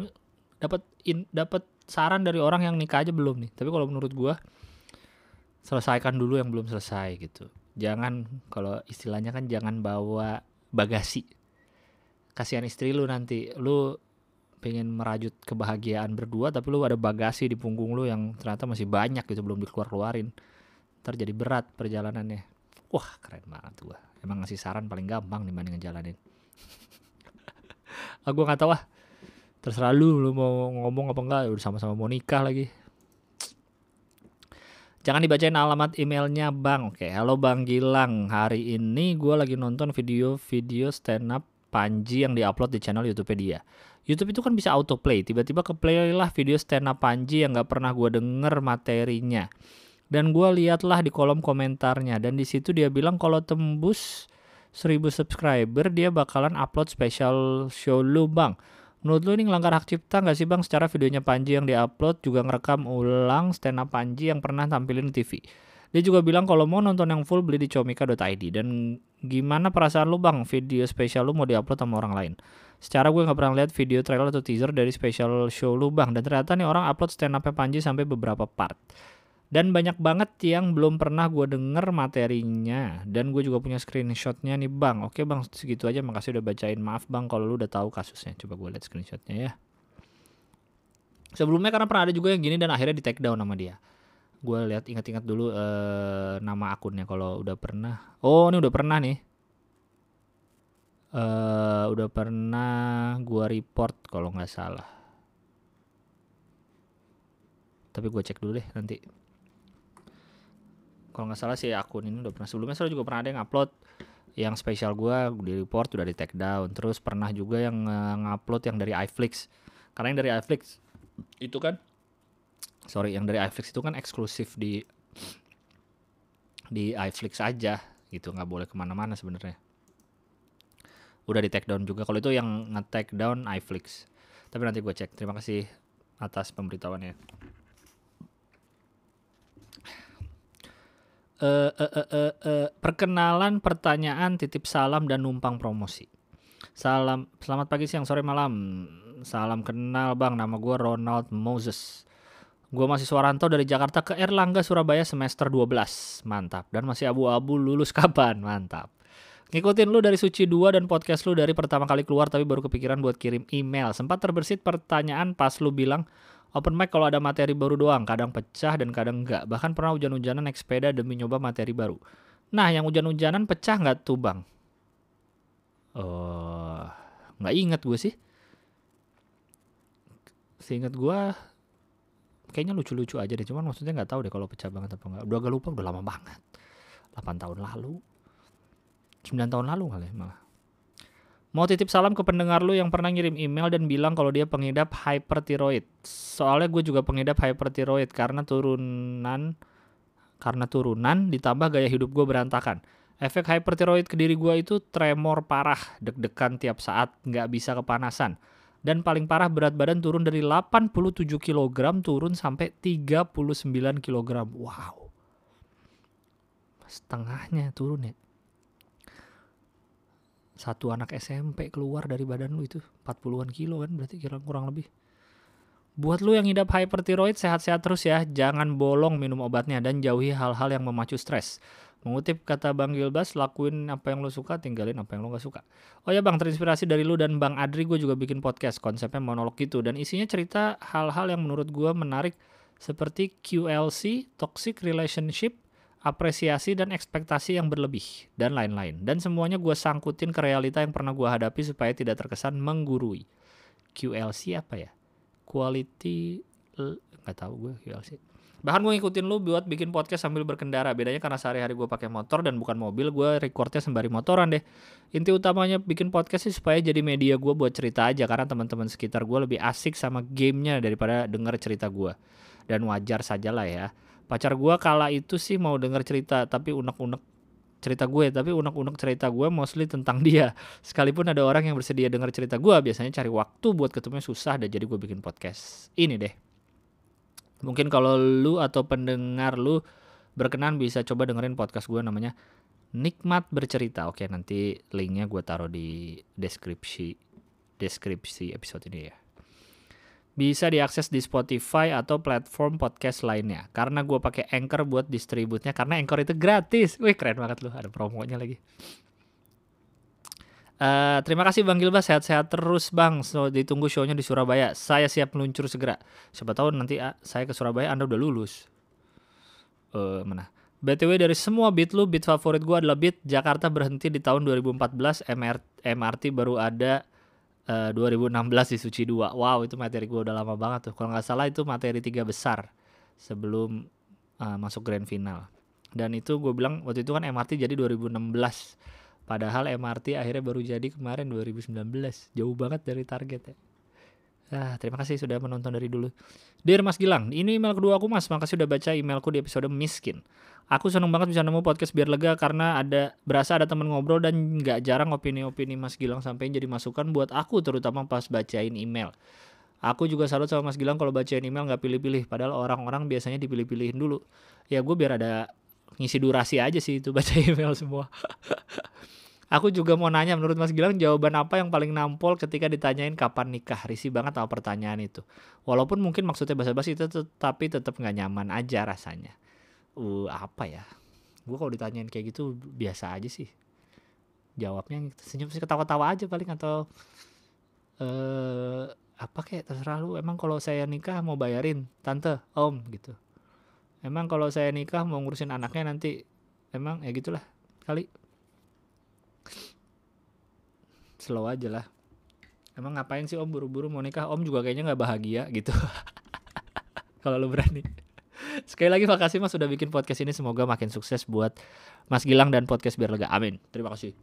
dapat dapat saran dari orang yang nikah aja belum nih. Tapi kalau menurut gue selesaikan dulu yang belum selesai gitu. Jangan kalau istilahnya kan jangan bawa bagasi. Kasihan istri lu nanti. Lu pengen merajut kebahagiaan berdua tapi lu ada bagasi di punggung lu yang ternyata masih banyak gitu belum dikeluar keluarin ntar jadi berat perjalanannya. Wah keren banget gua. Emang ngasih saran paling gampang dibanding ngejalanin. Aku nggak tahu ah terserah lu lu mau ngomong apa enggak udah sama-sama mau nikah lagi Jangan dibacain alamat emailnya Bang. Oke, halo Bang Gilang. Hari ini gue lagi nonton video-video stand up Panji yang diupload di channel YouTube dia. YouTube itu kan bisa autoplay. Tiba-tiba keplay lah video stand up Panji yang gak pernah gue denger materinya. Dan gue liatlah di kolom komentarnya. Dan di situ dia bilang kalau tembus 1000 subscriber dia bakalan upload special show lu bang. Menurut lu ini ngelanggar hak cipta nggak sih bang? Secara videonya Panji yang diupload juga ngerekam ulang stand up Panji yang pernah tampilin di TV. Dia juga bilang kalau mau nonton yang full beli di comika.id dan gimana perasaan lu bang video spesial lu mau diupload sama orang lain. Secara gue nggak pernah lihat video trailer atau teaser dari special show lu bang dan ternyata nih orang upload stand upnya Panji sampai beberapa part. Dan banyak banget yang belum pernah gue denger materinya. Dan gue juga punya screenshotnya nih bang. Oke bang segitu aja makasih udah bacain. Maaf bang kalau lu udah tahu kasusnya. Coba gue lihat screenshotnya ya. Sebelumnya karena pernah ada juga yang gini dan akhirnya di take down sama dia. Gue lihat ingat-ingat dulu uh, nama akunnya kalau udah pernah. Oh ini udah pernah nih. Uh, udah pernah gue report kalau nggak salah. Tapi gue cek dulu deh nanti kalau nggak salah sih akun ini udah pernah. Sebelumnya saya juga pernah ada yang upload yang spesial gue di report udah di take down. Terus pernah juga yang ngupload yang dari iFlix. Karena yang dari iFlix itu kan? Sorry yang dari iFlix itu kan eksklusif di di iFlix aja gitu. Nggak boleh ke mana-mana sebenarnya. Udah di take down juga. Kalau itu yang nge-take down iFlix. Tapi nanti gue cek. Terima kasih atas pemberitahuannya uh, uh, uh, uh, perkenalan, pertanyaan, titip salam dan numpang promosi. Salam, selamat pagi, siang, sore, malam. Salam kenal bang, nama gue Ronald Moses. Gue masih Suaranto dari Jakarta ke Erlangga, Surabaya semester 12. Mantap. Dan masih abu-abu lulus kapan? Mantap. Ngikutin lu dari Suci 2 dan podcast lu dari pertama kali keluar tapi baru kepikiran buat kirim email. Sempat terbersit pertanyaan pas lu bilang Open mic kalau ada materi baru doang, kadang pecah dan kadang enggak. Bahkan pernah hujan-hujanan naik sepeda demi nyoba materi baru. Nah, yang hujan-hujanan pecah nggak tuh bang? Uh, nggak inget gue sih. Seingat gue, kayaknya lucu-lucu aja deh. Cuman maksudnya nggak tahu deh kalau pecah banget apa enggak. Udah gak lupa, udah lama banget. 8 tahun lalu. 9 tahun lalu kali malah. Mau titip salam ke pendengar lu yang pernah ngirim email dan bilang kalau dia pengidap hypertiroid. Soalnya gue juga pengidap hypertiroid karena turunan karena turunan ditambah gaya hidup gue berantakan. Efek hypertiroid ke diri gue itu tremor parah, deg-degan tiap saat, nggak bisa kepanasan. Dan paling parah berat badan turun dari 87 kg turun sampai 39 kg. Wow. Setengahnya turun ya satu anak SMP keluar dari badan lu itu 40-an kilo kan berarti kira kurang lebih. Buat lu yang ngidap hypertiroid sehat-sehat terus ya, jangan bolong minum obatnya dan jauhi hal-hal yang memacu stres. Mengutip kata Bang Gilbas, lakuin apa yang lu suka, tinggalin apa yang lu gak suka. Oh ya Bang, terinspirasi dari lu dan Bang Adri gue juga bikin podcast, konsepnya monolog gitu. Dan isinya cerita hal-hal yang menurut gue menarik seperti QLC, Toxic Relationship, apresiasi dan ekspektasi yang berlebih, dan lain-lain. Dan semuanya gue sangkutin ke realita yang pernah gue hadapi supaya tidak terkesan menggurui. QLC apa ya? Quality nggak tahu gue QLC. Bahkan gue ngikutin lu buat bikin podcast sambil berkendara. Bedanya karena sehari-hari gue pakai motor dan bukan mobil, gue recordnya sembari motoran deh. Inti utamanya bikin podcast sih supaya jadi media gue buat cerita aja karena teman-teman sekitar gue lebih asik sama gamenya daripada denger cerita gue. Dan wajar saja lah ya pacar gue kala itu sih mau denger cerita tapi unek-unek cerita gue tapi unek-unek cerita gue mostly tentang dia. Sekalipun ada orang yang bersedia denger cerita gue biasanya cari waktu buat ketemu susah dan jadi gue bikin podcast ini deh. Mungkin kalau lu atau pendengar lu berkenan bisa coba dengerin podcast gue namanya nikmat bercerita. Oke nanti linknya gue taruh di deskripsi deskripsi episode ini ya bisa diakses di Spotify atau platform podcast lainnya. Karena gue pakai Anchor buat distributnya karena Anchor itu gratis. Wih keren banget loh, ada promonya lagi. Uh, terima kasih Bang Gilbas, sehat-sehat terus Bang. So, ditunggu shownya di Surabaya. Saya siap meluncur segera. Siapa tahu nanti uh, saya ke Surabaya Anda udah lulus. Uh, mana? BTW dari semua beat lu, beat favorit gue adalah beat Jakarta berhenti di tahun 2014, MR, MRT baru ada eh, 2016 di Suci 2. Wow, itu materi gue udah lama banget tuh. Kalau nggak salah itu materi tiga besar sebelum eh, masuk grand final. Dan itu gue bilang waktu itu kan MRT jadi 2016. Padahal MRT akhirnya baru jadi kemarin 2019. Jauh banget dari target ya. Ah, terima kasih sudah menonton dari dulu. Dear Mas Gilang, ini email kedua aku Mas. Makasih sudah baca emailku di episode miskin. Aku seneng banget bisa nemu podcast biar lega karena ada berasa ada teman ngobrol dan nggak jarang opini-opini Mas Gilang sampai jadi masukan buat aku terutama pas bacain email. Aku juga salut sama Mas Gilang kalau bacain email nggak pilih-pilih, padahal orang-orang biasanya dipilih-pilihin dulu. Ya gue biar ada ngisi durasi aja sih itu baca email semua. Aku juga mau nanya menurut Mas Gilang jawaban apa yang paling nampol ketika ditanyain kapan nikah? Risih banget sama pertanyaan itu. Walaupun mungkin maksudnya basa-basi itu tapi tetap nggak nyaman aja rasanya. Uh, apa ya? Gue kalau ditanyain kayak gitu biasa aja sih. Jawabnya senyum sih ketawa-tawa aja paling atau eh apa kayak terserah lu. Emang kalau saya nikah mau bayarin tante, om gitu. Emang kalau saya nikah mau ngurusin anaknya nanti emang ya gitulah kali slow aja lah. Emang ngapain sih om? Buru-buru mau nikah? Om juga kayaknya nggak bahagia gitu. Kalau lu berani. Sekali lagi makasih mas sudah bikin podcast ini. Semoga makin sukses buat mas Gilang dan podcast biar lega. Amin. Terima kasih.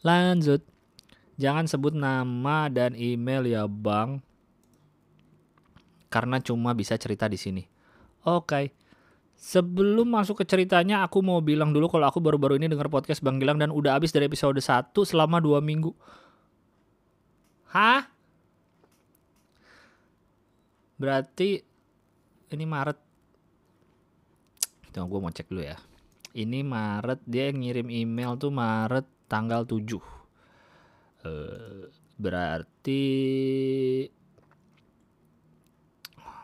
Lanjut. Jangan sebut nama dan email ya bang. Karena cuma bisa cerita di sini. Oke. okay. Sebelum masuk ke ceritanya, aku mau bilang dulu kalau aku baru-baru ini dengar podcast Bang Gilang dan udah habis dari episode 1 selama 2 minggu. Hah? Berarti ini Maret. Tunggu gue mau cek dulu ya. Ini Maret dia ngirim email tuh Maret tanggal 7. Uh, berarti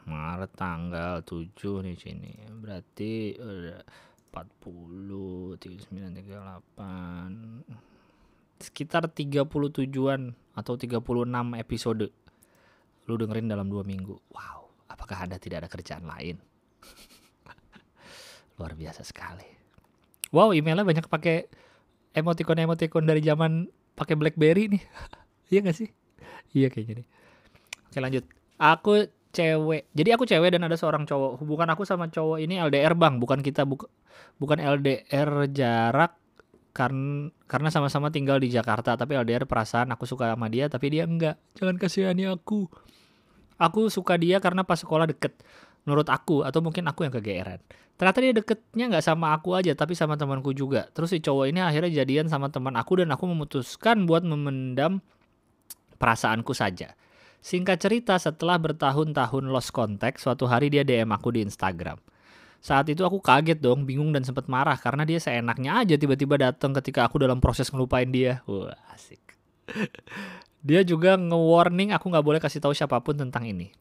Maret tanggal 7 nih sini. Berarti udah 40, 39, 38 sekitar 37-an atau 36 episode lu dengerin dalam dua minggu. Wow, apakah Anda tidak ada kerjaan lain? Luar biasa sekali. Wow, emailnya banyak pakai emoticon-emoticon dari zaman pakai BlackBerry nih. iya gak sih? Iya kayaknya nih. Oke lanjut. Aku cewek. Jadi aku cewek dan ada seorang cowok. Hubungan aku sama cowok ini LDR bang, bukan kita buka, bukan LDR jarak karena karena sama-sama tinggal di Jakarta tapi LDR perasaan aku suka sama dia tapi dia enggak. Jangan kasihani aku. Aku suka dia karena pas sekolah deket. Menurut aku atau mungkin aku yang kegeeran. Ternyata dia deketnya nggak sama aku aja tapi sama temanku juga. Terus si cowok ini akhirnya jadian sama teman aku dan aku memutuskan buat memendam perasaanku saja. Singkat cerita, setelah bertahun-tahun lost contact, suatu hari dia DM aku di Instagram. Saat itu aku kaget dong, bingung dan sempat marah karena dia seenaknya aja tiba-tiba datang ketika aku dalam proses ngelupain dia. Wah, asik. dia juga nge-warning aku nggak boleh kasih tahu siapa pun tentang ini.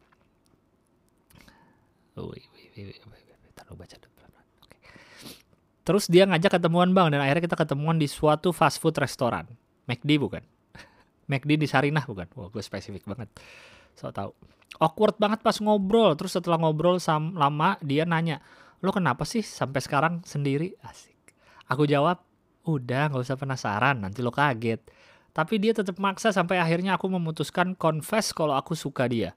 Terus dia ngajak ketemuan bang dan akhirnya kita ketemuan di suatu fast food restoran. McD bukan? McD di Sarinah bukan? Wah, gue spesifik banget. So tau. Awkward banget pas ngobrol. Terus setelah ngobrol sam lama, dia nanya, lo kenapa sih sampai sekarang sendiri? Asik. Aku jawab, udah gak usah penasaran, nanti lo kaget. Tapi dia tetap maksa sampai akhirnya aku memutuskan confess kalau aku suka dia.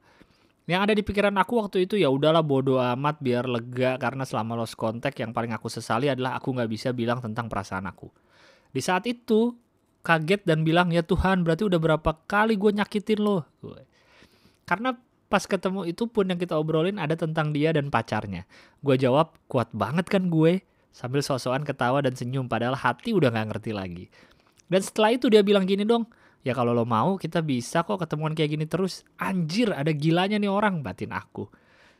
Yang ada di pikiran aku waktu itu ya udahlah bodo amat biar lega karena selama lost contact yang paling aku sesali adalah aku nggak bisa bilang tentang perasaan aku. Di saat itu kaget dan bilang ya Tuhan berarti udah berapa kali gue nyakitin lo? Karena pas ketemu itu pun yang kita obrolin ada tentang dia dan pacarnya. Gue jawab kuat banget kan gue? Sambil sosokan ketawa dan senyum padahal hati udah nggak ngerti lagi. Dan setelah itu dia bilang gini dong ya kalau lo mau kita bisa kok ketemuan kayak gini terus. Anjir ada gilanya nih orang. Batin aku.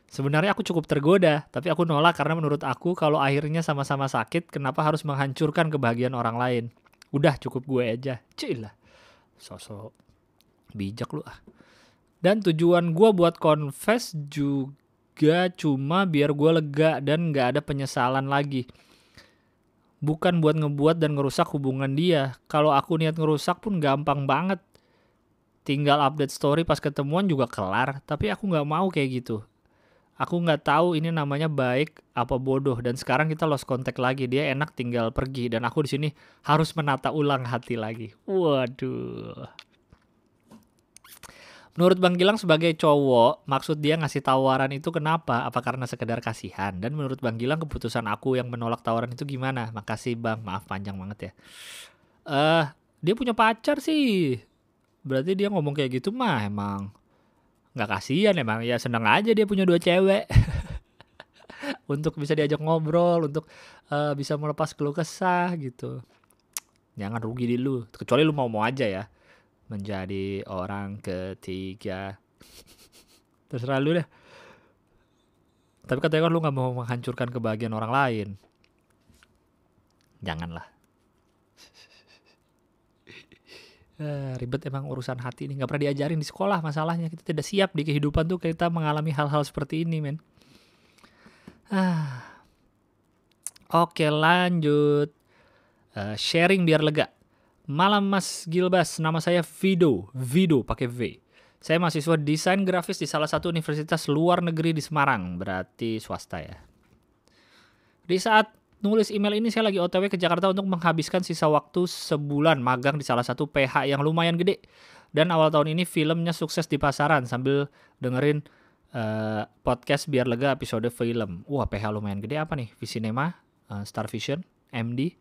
Sebenarnya aku cukup tergoda, tapi aku nolak karena menurut aku kalau akhirnya sama-sama sakit, kenapa harus menghancurkan kebahagiaan orang lain? Udah cukup gue aja. Cuy lah. Sosok bijak lu ah. Dan tujuan gue buat confess juga cuma biar gue lega dan gak ada penyesalan lagi. Bukan buat ngebuat dan ngerusak hubungan dia. Kalau aku niat ngerusak pun gampang banget. Tinggal update story pas ketemuan juga kelar tapi aku nggak mau kayak gitu Aku nggak tahu ini namanya baik apa bodoh dan sekarang kita lost contact lagi. Dia enak tinggal pergi dan aku di sini harus menata ulang hati lagi. Waduh. Menurut Bang Gilang sebagai cowok, maksud dia ngasih tawaran itu kenapa? Apa karena sekedar kasihan? Dan menurut Bang Gilang keputusan aku yang menolak tawaran itu gimana? Makasih Bang, maaf panjang banget ya. Eh, uh, dia punya pacar sih. Berarti dia ngomong kayak gitu mah emang nggak kasihan emang ya seneng aja dia punya dua cewek. Untuk bisa diajak ngobrol untuk uh, bisa melepas keluh kesah gitu. Jangan rugi di lu kecuali lu mau mau aja ya menjadi orang ketiga. Terserah lu deh. Tapi katanya kan lu nggak mau menghancurkan kebahagiaan orang lain. Janganlah Uh, ribet emang urusan hati ini nggak pernah diajarin di sekolah masalahnya. Kita tidak siap di kehidupan tuh kita mengalami hal-hal seperti ini men. Ah. Oke lanjut. Uh, sharing biar lega. Malam mas Gilbas nama saya Vido. Vido pakai V. Saya mahasiswa desain grafis di salah satu universitas luar negeri di Semarang. Berarti swasta ya. Di saat nulis email ini saya lagi OTW ke Jakarta untuk menghabiskan sisa waktu sebulan magang di salah satu PH yang lumayan gede. Dan awal tahun ini filmnya sukses di pasaran sambil dengerin uh, podcast biar lega episode film. Wah PH lumayan gede apa nih? Visinema, uh, Star Vision, MD.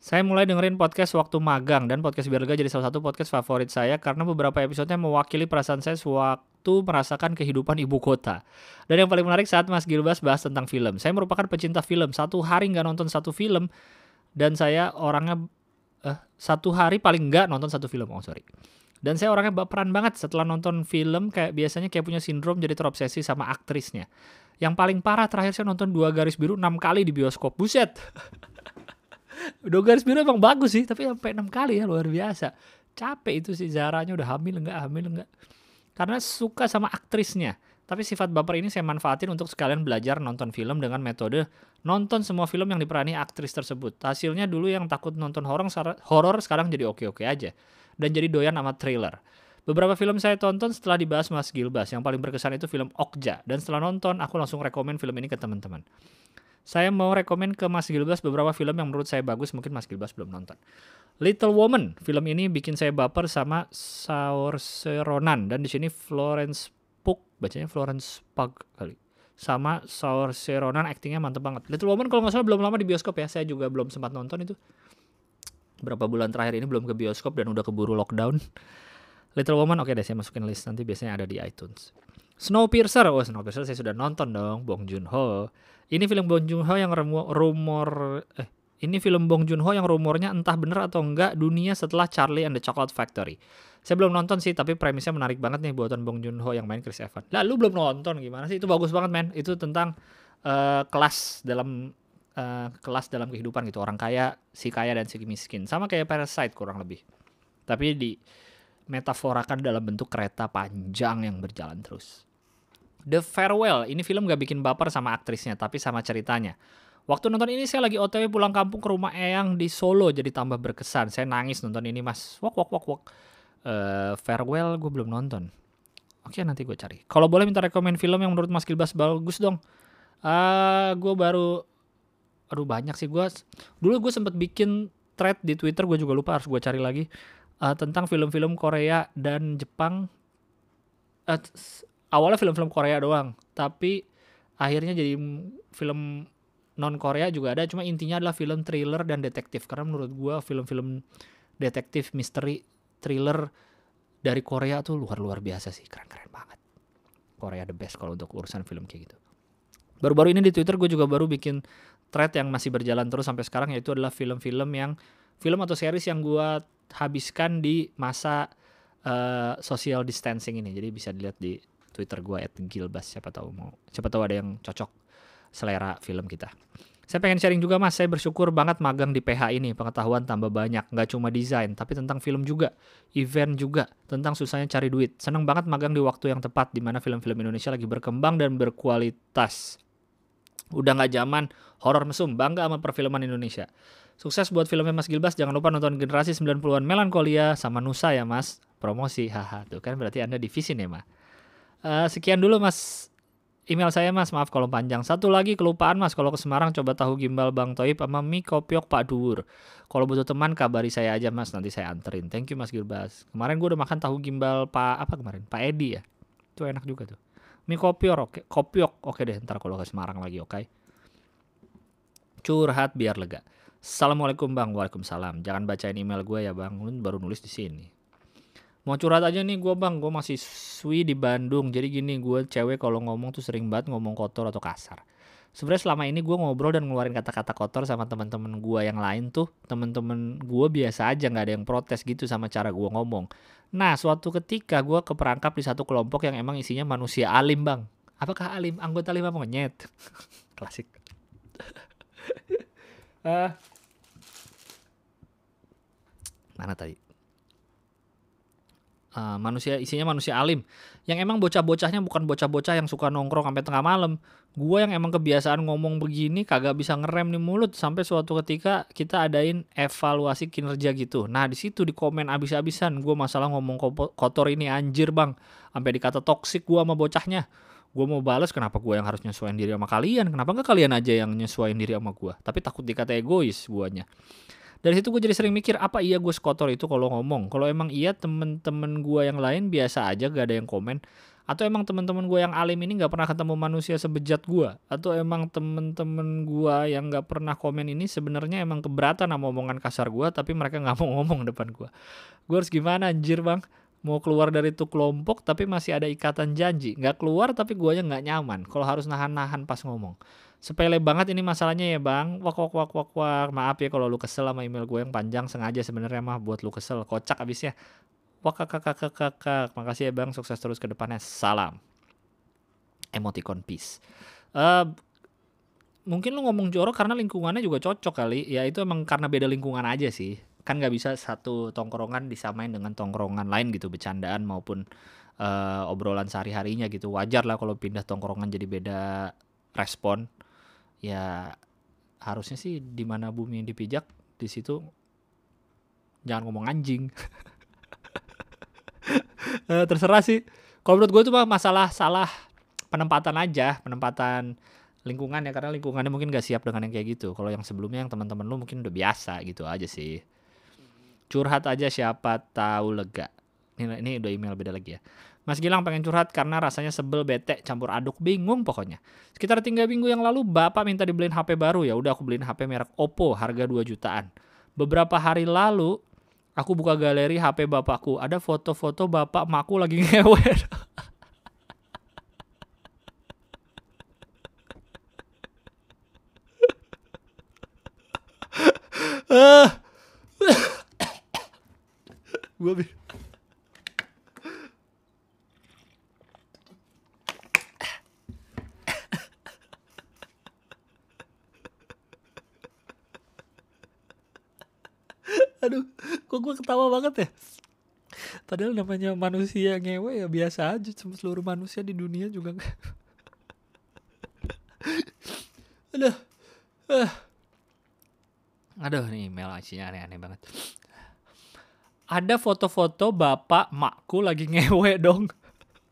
Saya mulai dengerin podcast waktu magang dan podcast biar lega jadi salah satu podcast favorit saya karena beberapa episodenya mewakili perasaan saya sewaktu waktu merasakan kehidupan ibu kota. Dan yang paling menarik saat Mas Gilbas bahas tentang film. Saya merupakan pecinta film. Satu hari nggak nonton satu film dan saya orangnya uh, satu hari paling nggak nonton satu film. Oh sorry. Dan saya orangnya baperan banget setelah nonton film kayak biasanya kayak punya sindrom jadi terobsesi sama aktrisnya. Yang paling parah terakhir saya nonton dua garis biru enam kali di bioskop. Buset. dua garis biru emang bagus sih, tapi sampai enam kali ya luar biasa. Capek itu sih Zaranya udah hamil nggak hamil nggak karena suka sama aktrisnya. Tapi sifat baper ini saya manfaatin untuk sekalian belajar nonton film dengan metode nonton semua film yang diperani aktris tersebut. Hasilnya dulu yang takut nonton horor horor sekarang jadi oke-oke aja dan jadi doyan sama trailer. Beberapa film saya tonton setelah dibahas Mas Gilbas. Yang paling berkesan itu film Okja. Dan setelah nonton, aku langsung rekomen film ini ke teman-teman. Saya mau rekomen ke Mas Gilbas beberapa film yang menurut saya bagus, mungkin Mas Gilbas belum nonton. Little Woman, film ini bikin saya baper sama Saoirse Ronan dan di sini Florence Pugh, bacanya Florence Pugh kali. Sama Saoirse Ronan aktingnya mantep banget. Little Woman kalau nggak salah belum lama di bioskop ya, saya juga belum sempat nonton itu. Berapa bulan terakhir ini belum ke bioskop dan udah keburu lockdown. Little Woman oke okay deh saya masukin list nanti biasanya ada di iTunes. Snowpiercer, oh Snowpiercer saya sudah nonton dong, Bong Joon Ho. Ini film Bong Joon Ho yang rumor eh ini film Bong Joon-ho yang rumornya entah bener atau enggak dunia setelah Charlie and the Chocolate Factory. Saya belum nonton sih, tapi premisnya menarik banget nih buatan Bong Joon-ho yang main Chris Evans. Lah, lu belum nonton gimana sih? Itu bagus banget, men. Itu tentang uh, kelas dalam uh, kelas dalam kehidupan gitu. Orang kaya, si kaya dan si miskin. Sama kayak Parasite kurang lebih. Tapi di metaforakan dalam bentuk kereta panjang yang berjalan terus. The Farewell, ini film gak bikin baper sama aktrisnya, tapi sama ceritanya. Waktu nonton ini saya lagi OTW pulang kampung ke rumah Eyang di Solo jadi tambah berkesan. Saya nangis nonton ini mas. Wok wok wok wok. Uh, farewell gue belum nonton. Oke nanti gue cari. Kalau boleh minta rekomend film yang menurut Mas Gilbas bagus dong. Uh, gue baru, aduh banyak sih gue. Dulu gue sempet bikin thread di Twitter gue juga lupa harus gue cari lagi uh, tentang film-film Korea dan Jepang. Awalnya film-film Korea doang, tapi akhirnya jadi film non Korea juga ada. Cuma intinya adalah film thriller dan detektif. Karena menurut gue film-film detektif misteri thriller dari Korea tuh luar luar biasa sih. Keren-keren banget. Korea the best kalau untuk urusan film kayak gitu. Baru-baru ini di Twitter gue juga baru bikin thread yang masih berjalan terus sampai sekarang yaitu adalah film-film yang film atau series yang gue habiskan di masa uh, social distancing ini. Jadi bisa dilihat di Twitter gue at Gilbas siapa tahu mau siapa tahu ada yang cocok selera film kita. Saya pengen sharing juga mas, saya bersyukur banget magang di PH ini, pengetahuan tambah banyak, nggak cuma desain, tapi tentang film juga, event juga, tentang susahnya cari duit. Seneng banget magang di waktu yang tepat, di mana film-film Indonesia lagi berkembang dan berkualitas. Udah nggak zaman horor mesum, bangga sama perfilman Indonesia. Sukses buat filmnya Mas Gilbas, jangan lupa nonton generasi 90-an Melankolia sama Nusa ya mas, promosi, haha, tuh kan berarti Anda divisi nih mas. Uh, sekian dulu mas. Email saya mas. Maaf kalau panjang. Satu lagi kelupaan mas. Kalau ke Semarang coba tahu gimbal Bang Toib sama mie kopiok Pak Duur kalau butuh teman kabari saya aja mas. Nanti saya anterin. Thank you mas Gilbas kemarin gue udah makan tahu gimbal Pak apa kemarin? Pak Edi ya? Itu enak juga tuh. Mie kopiok oke. Kopiok. Oke deh ntar kalau ke Semarang lagi oke? Okay? curhat biar lega. Assalamualaikum bang, waalaikumsalam. Jangan bacain email gue ya bang, lu baru nulis di sini. Mau curhat aja nih gue bang, gue masih swi di Bandung. Jadi gini, gue cewek kalau ngomong tuh sering banget ngomong kotor atau kasar. Sebenarnya selama ini gue ngobrol dan ngeluarin kata-kata kotor sama teman-teman gue yang lain tuh, teman-teman gue biasa aja nggak ada yang protes gitu sama cara gue ngomong. Nah, suatu ketika gue keperangkap di satu kelompok yang emang isinya manusia alim bang. Apakah alim? Anggota lima monyet. Klasik. uh, mana tadi uh, manusia isinya manusia alim. Yang emang bocah-bocahnya bukan bocah-bocah yang suka nongkrong sampai tengah malam. Gue yang emang kebiasaan ngomong begini kagak bisa ngerem nih mulut sampai suatu ketika kita adain evaluasi kinerja gitu. Nah di situ di komen abis-abisan gue masalah ngomong kotor ini anjir bang. Sampai dikata toksik gue sama bocahnya. Gue mau balas kenapa gue yang harus nyesuaiin diri sama kalian? Kenapa nggak kalian aja yang nyesuaiin diri sama gue tapi takut dikata egois guanya dari situ gue jadi sering mikir apa iya gue sekotor itu kalau ngomong? Kalau emang iya temen-temen gue yang lain biasa aja gak ada yang komen. Atau emang temen-temen gue yang alim ini nggak pernah ketemu manusia sebejat gue atau emang temen-temen gue yang nggak pernah komen ini sebenarnya emang keberatan sama omongan kasar gue tapi mereka nggak mau ngomong depan gue gue harus gimana anjir bang? Mau keluar dari itu kelompok tapi masih ada ikatan janji. Nggak keluar tapi gue aja nggak nyaman kalau harus nahan-nahan pas ngomong sepele banget ini masalahnya ya bang. Wak wak wak wak wak. Maaf ya kalau lu kesel sama email gue yang panjang. Sengaja sebenarnya mah buat lu kesel. Kocak abisnya. Wak kakak kakak kakak makasih ya bang. Sukses terus ke depannya. Salam. Emoticon peace. Uh, mungkin lu ngomong jorok karena lingkungannya juga cocok kali. Ya itu emang karena beda lingkungan aja sih. Kan nggak bisa satu tongkrongan disamain dengan tongkrongan lain gitu. Bercandaan maupun uh, obrolan sehari harinya gitu. Wajar lah kalau pindah tongkrongan jadi beda respon ya harusnya sih di mana bumi yang dipijak di situ jangan ngomong anjing. Uh, terserah sih. Kalau menurut gue itu masalah salah penempatan aja penempatan lingkungan ya karena lingkungannya mungkin gak siap dengan yang kayak gitu. Kalau yang sebelumnya yang teman-teman lu mungkin udah biasa gitu aja sih. Curhat aja siapa tahu lega. Ini ini udah email beda lagi ya Mas Gilang pengen curhat karena rasanya sebel bete campur aduk bingung pokoknya. Sekitar tiga minggu yang lalu bapak minta dibeliin HP baru ya udah aku beliin HP merek Oppo harga 2 jutaan. Beberapa hari lalu aku buka galeri HP bapakku ada foto-foto bapak makku lagi ngewe. gue aduh kok gue ketawa banget ya padahal namanya manusia ngewe ya biasa aja seluruh manusia di dunia juga aduh uh. aduh nih email isinya aneh-aneh banget ada foto-foto bapak makku lagi ngewe dong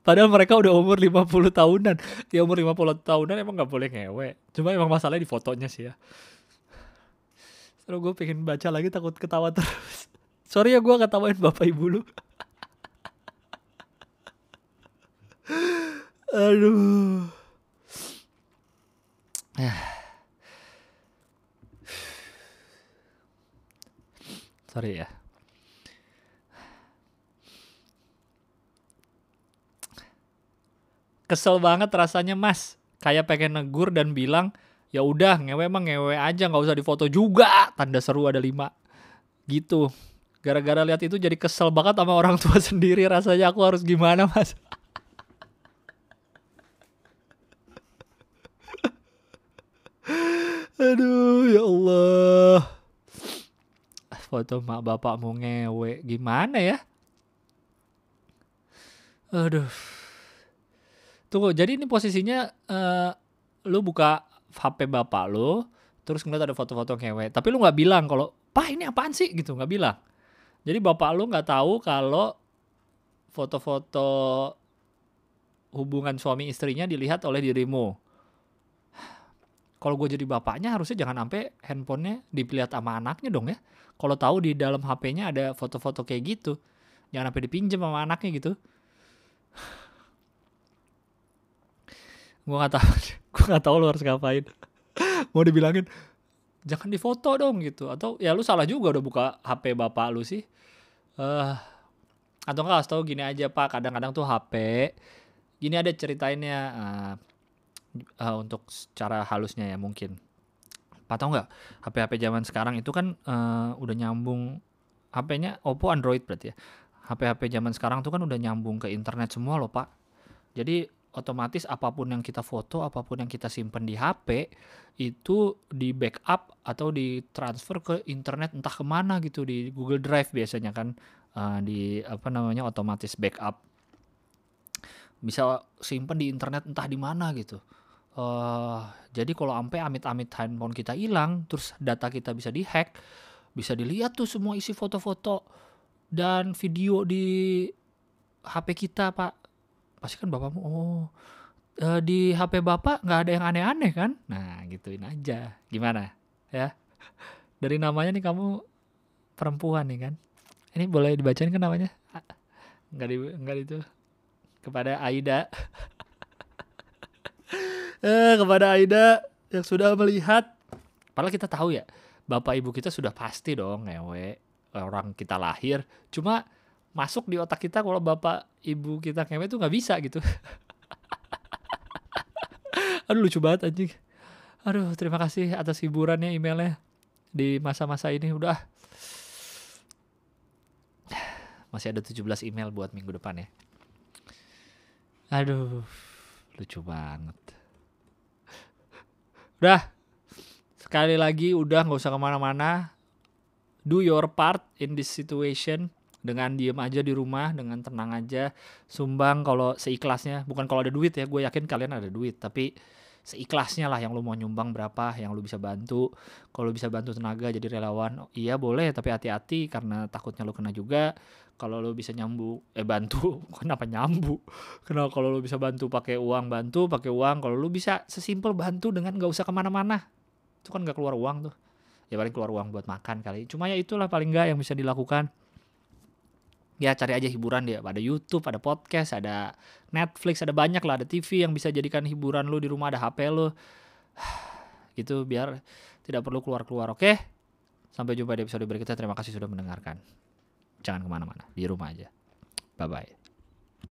Padahal mereka udah umur 50 tahunan. Ya umur 50 tahunan emang gak boleh ngewe. Cuma emang masalahnya di fotonya sih ya. Terus gue pengen baca lagi takut ketawa terus. Sorry ya gue ketawain bapak ibu lu. Aduh. Sorry ya. Kesel banget rasanya mas. Kayak pengen negur dan bilang, ya udah ngewe emang ngewe aja nggak usah difoto juga. Tanda seru ada lima. Gitu. Gara-gara lihat itu jadi kesel banget sama orang tua sendiri rasanya. Aku harus gimana mas? Aduh ya Allah. Foto mak bapak mau ngewe. Gimana ya? Aduh. Tunggu jadi ini posisinya uh, lu buka HP bapak lo terus ngeliat ada foto-foto ngewe tapi lu nggak bilang kalau pak ini apaan sih gitu nggak bilang jadi bapak lu nggak tahu kalau foto-foto hubungan suami istrinya dilihat oleh dirimu. Kalau gue jadi bapaknya harusnya jangan sampai handphonenya dilihat sama anaknya dong ya. Kalau tahu di dalam HP-nya ada foto-foto kayak gitu, jangan sampai dipinjam sama anaknya gitu. Gue nggak tahu, gue nggak tahu lu harus ngapain. Mau dibilangin jangan difoto dong gitu atau ya lu salah juga udah buka HP bapak lu sih. Uh, atau enggak tahu gini aja Pak, kadang-kadang tuh HP gini ada ceritainnya uh, uh, untuk cara halusnya ya mungkin. Pak tahu nggak HP-HP zaman sekarang itu kan uh, udah nyambung HP-nya Oppo Android berarti ya. HP-HP zaman sekarang tuh kan udah nyambung ke internet semua loh Pak. Jadi otomatis apa pun yang kita foto, apa pun yang kita simpen di HP itu di backup atau ditransfer ke internet entah ke mana gitu di Google Drive biasanya kan uh, di apa namanya otomatis backup bisa simpen di internet entah di mana gitu. Uh, jadi kalau sampai amit-amit handphone kita hilang, terus data kita bisa dihack, bisa dilihat tuh semua isi foto-foto dan video di HP kita, Pak. Pasti kan bapakmu, oh uh, di HP bapak nggak ada yang aneh-aneh kan? Nah, gituin aja. Gimana? Ya, dari namanya nih kamu perempuan nih kan? Ini boleh dibacain kan namanya? Nggak di, nggak itu kepada Aida. eh, kepada Aida yang sudah melihat padahal kita tahu ya bapak ibu kita sudah pasti dong ngewe orang kita lahir cuma masuk di otak kita kalau bapak ibu kita ngewe tuh nggak bisa gitu. Aduh lucu banget anjing. Aduh terima kasih atas hiburannya emailnya di masa-masa ini. Udah. Masih ada 17 email buat minggu depan ya. Aduh lucu banget. Udah, sekali lagi udah nggak usah ke mana-mana. Do your part in this situation dengan diem aja di rumah, dengan tenang aja, sumbang kalau seikhlasnya. Bukan kalau ada duit ya, gue yakin kalian ada duit, tapi seikhlasnya lah yang lu mau nyumbang berapa, yang lu bisa bantu. Kalau bisa bantu tenaga jadi relawan, iya boleh, tapi hati-hati karena takutnya lu kena juga. Kalau lu bisa nyambu, eh bantu, kenapa nyambu? Kenapa kalau lu bisa bantu pakai uang bantu, pakai uang. Kalau lu bisa sesimpel bantu dengan gak usah ke mana-mana, itu kan gak keluar uang tuh. Ya paling keluar uang buat makan kali. Cuma ya itulah paling gak yang bisa dilakukan ya cari aja hiburan dia. Ada YouTube ada podcast ada Netflix ada banyak lah. Ada TV yang bisa jadikan hiburan lu di rumah ada HP lu. Gitu biar tidak perlu keluar keluar oke? Sampai jumpa di episode berikutnya. Terima kasih sudah mendengarkan. Jangan ke mana-mana. Di rumah aja. Bye bye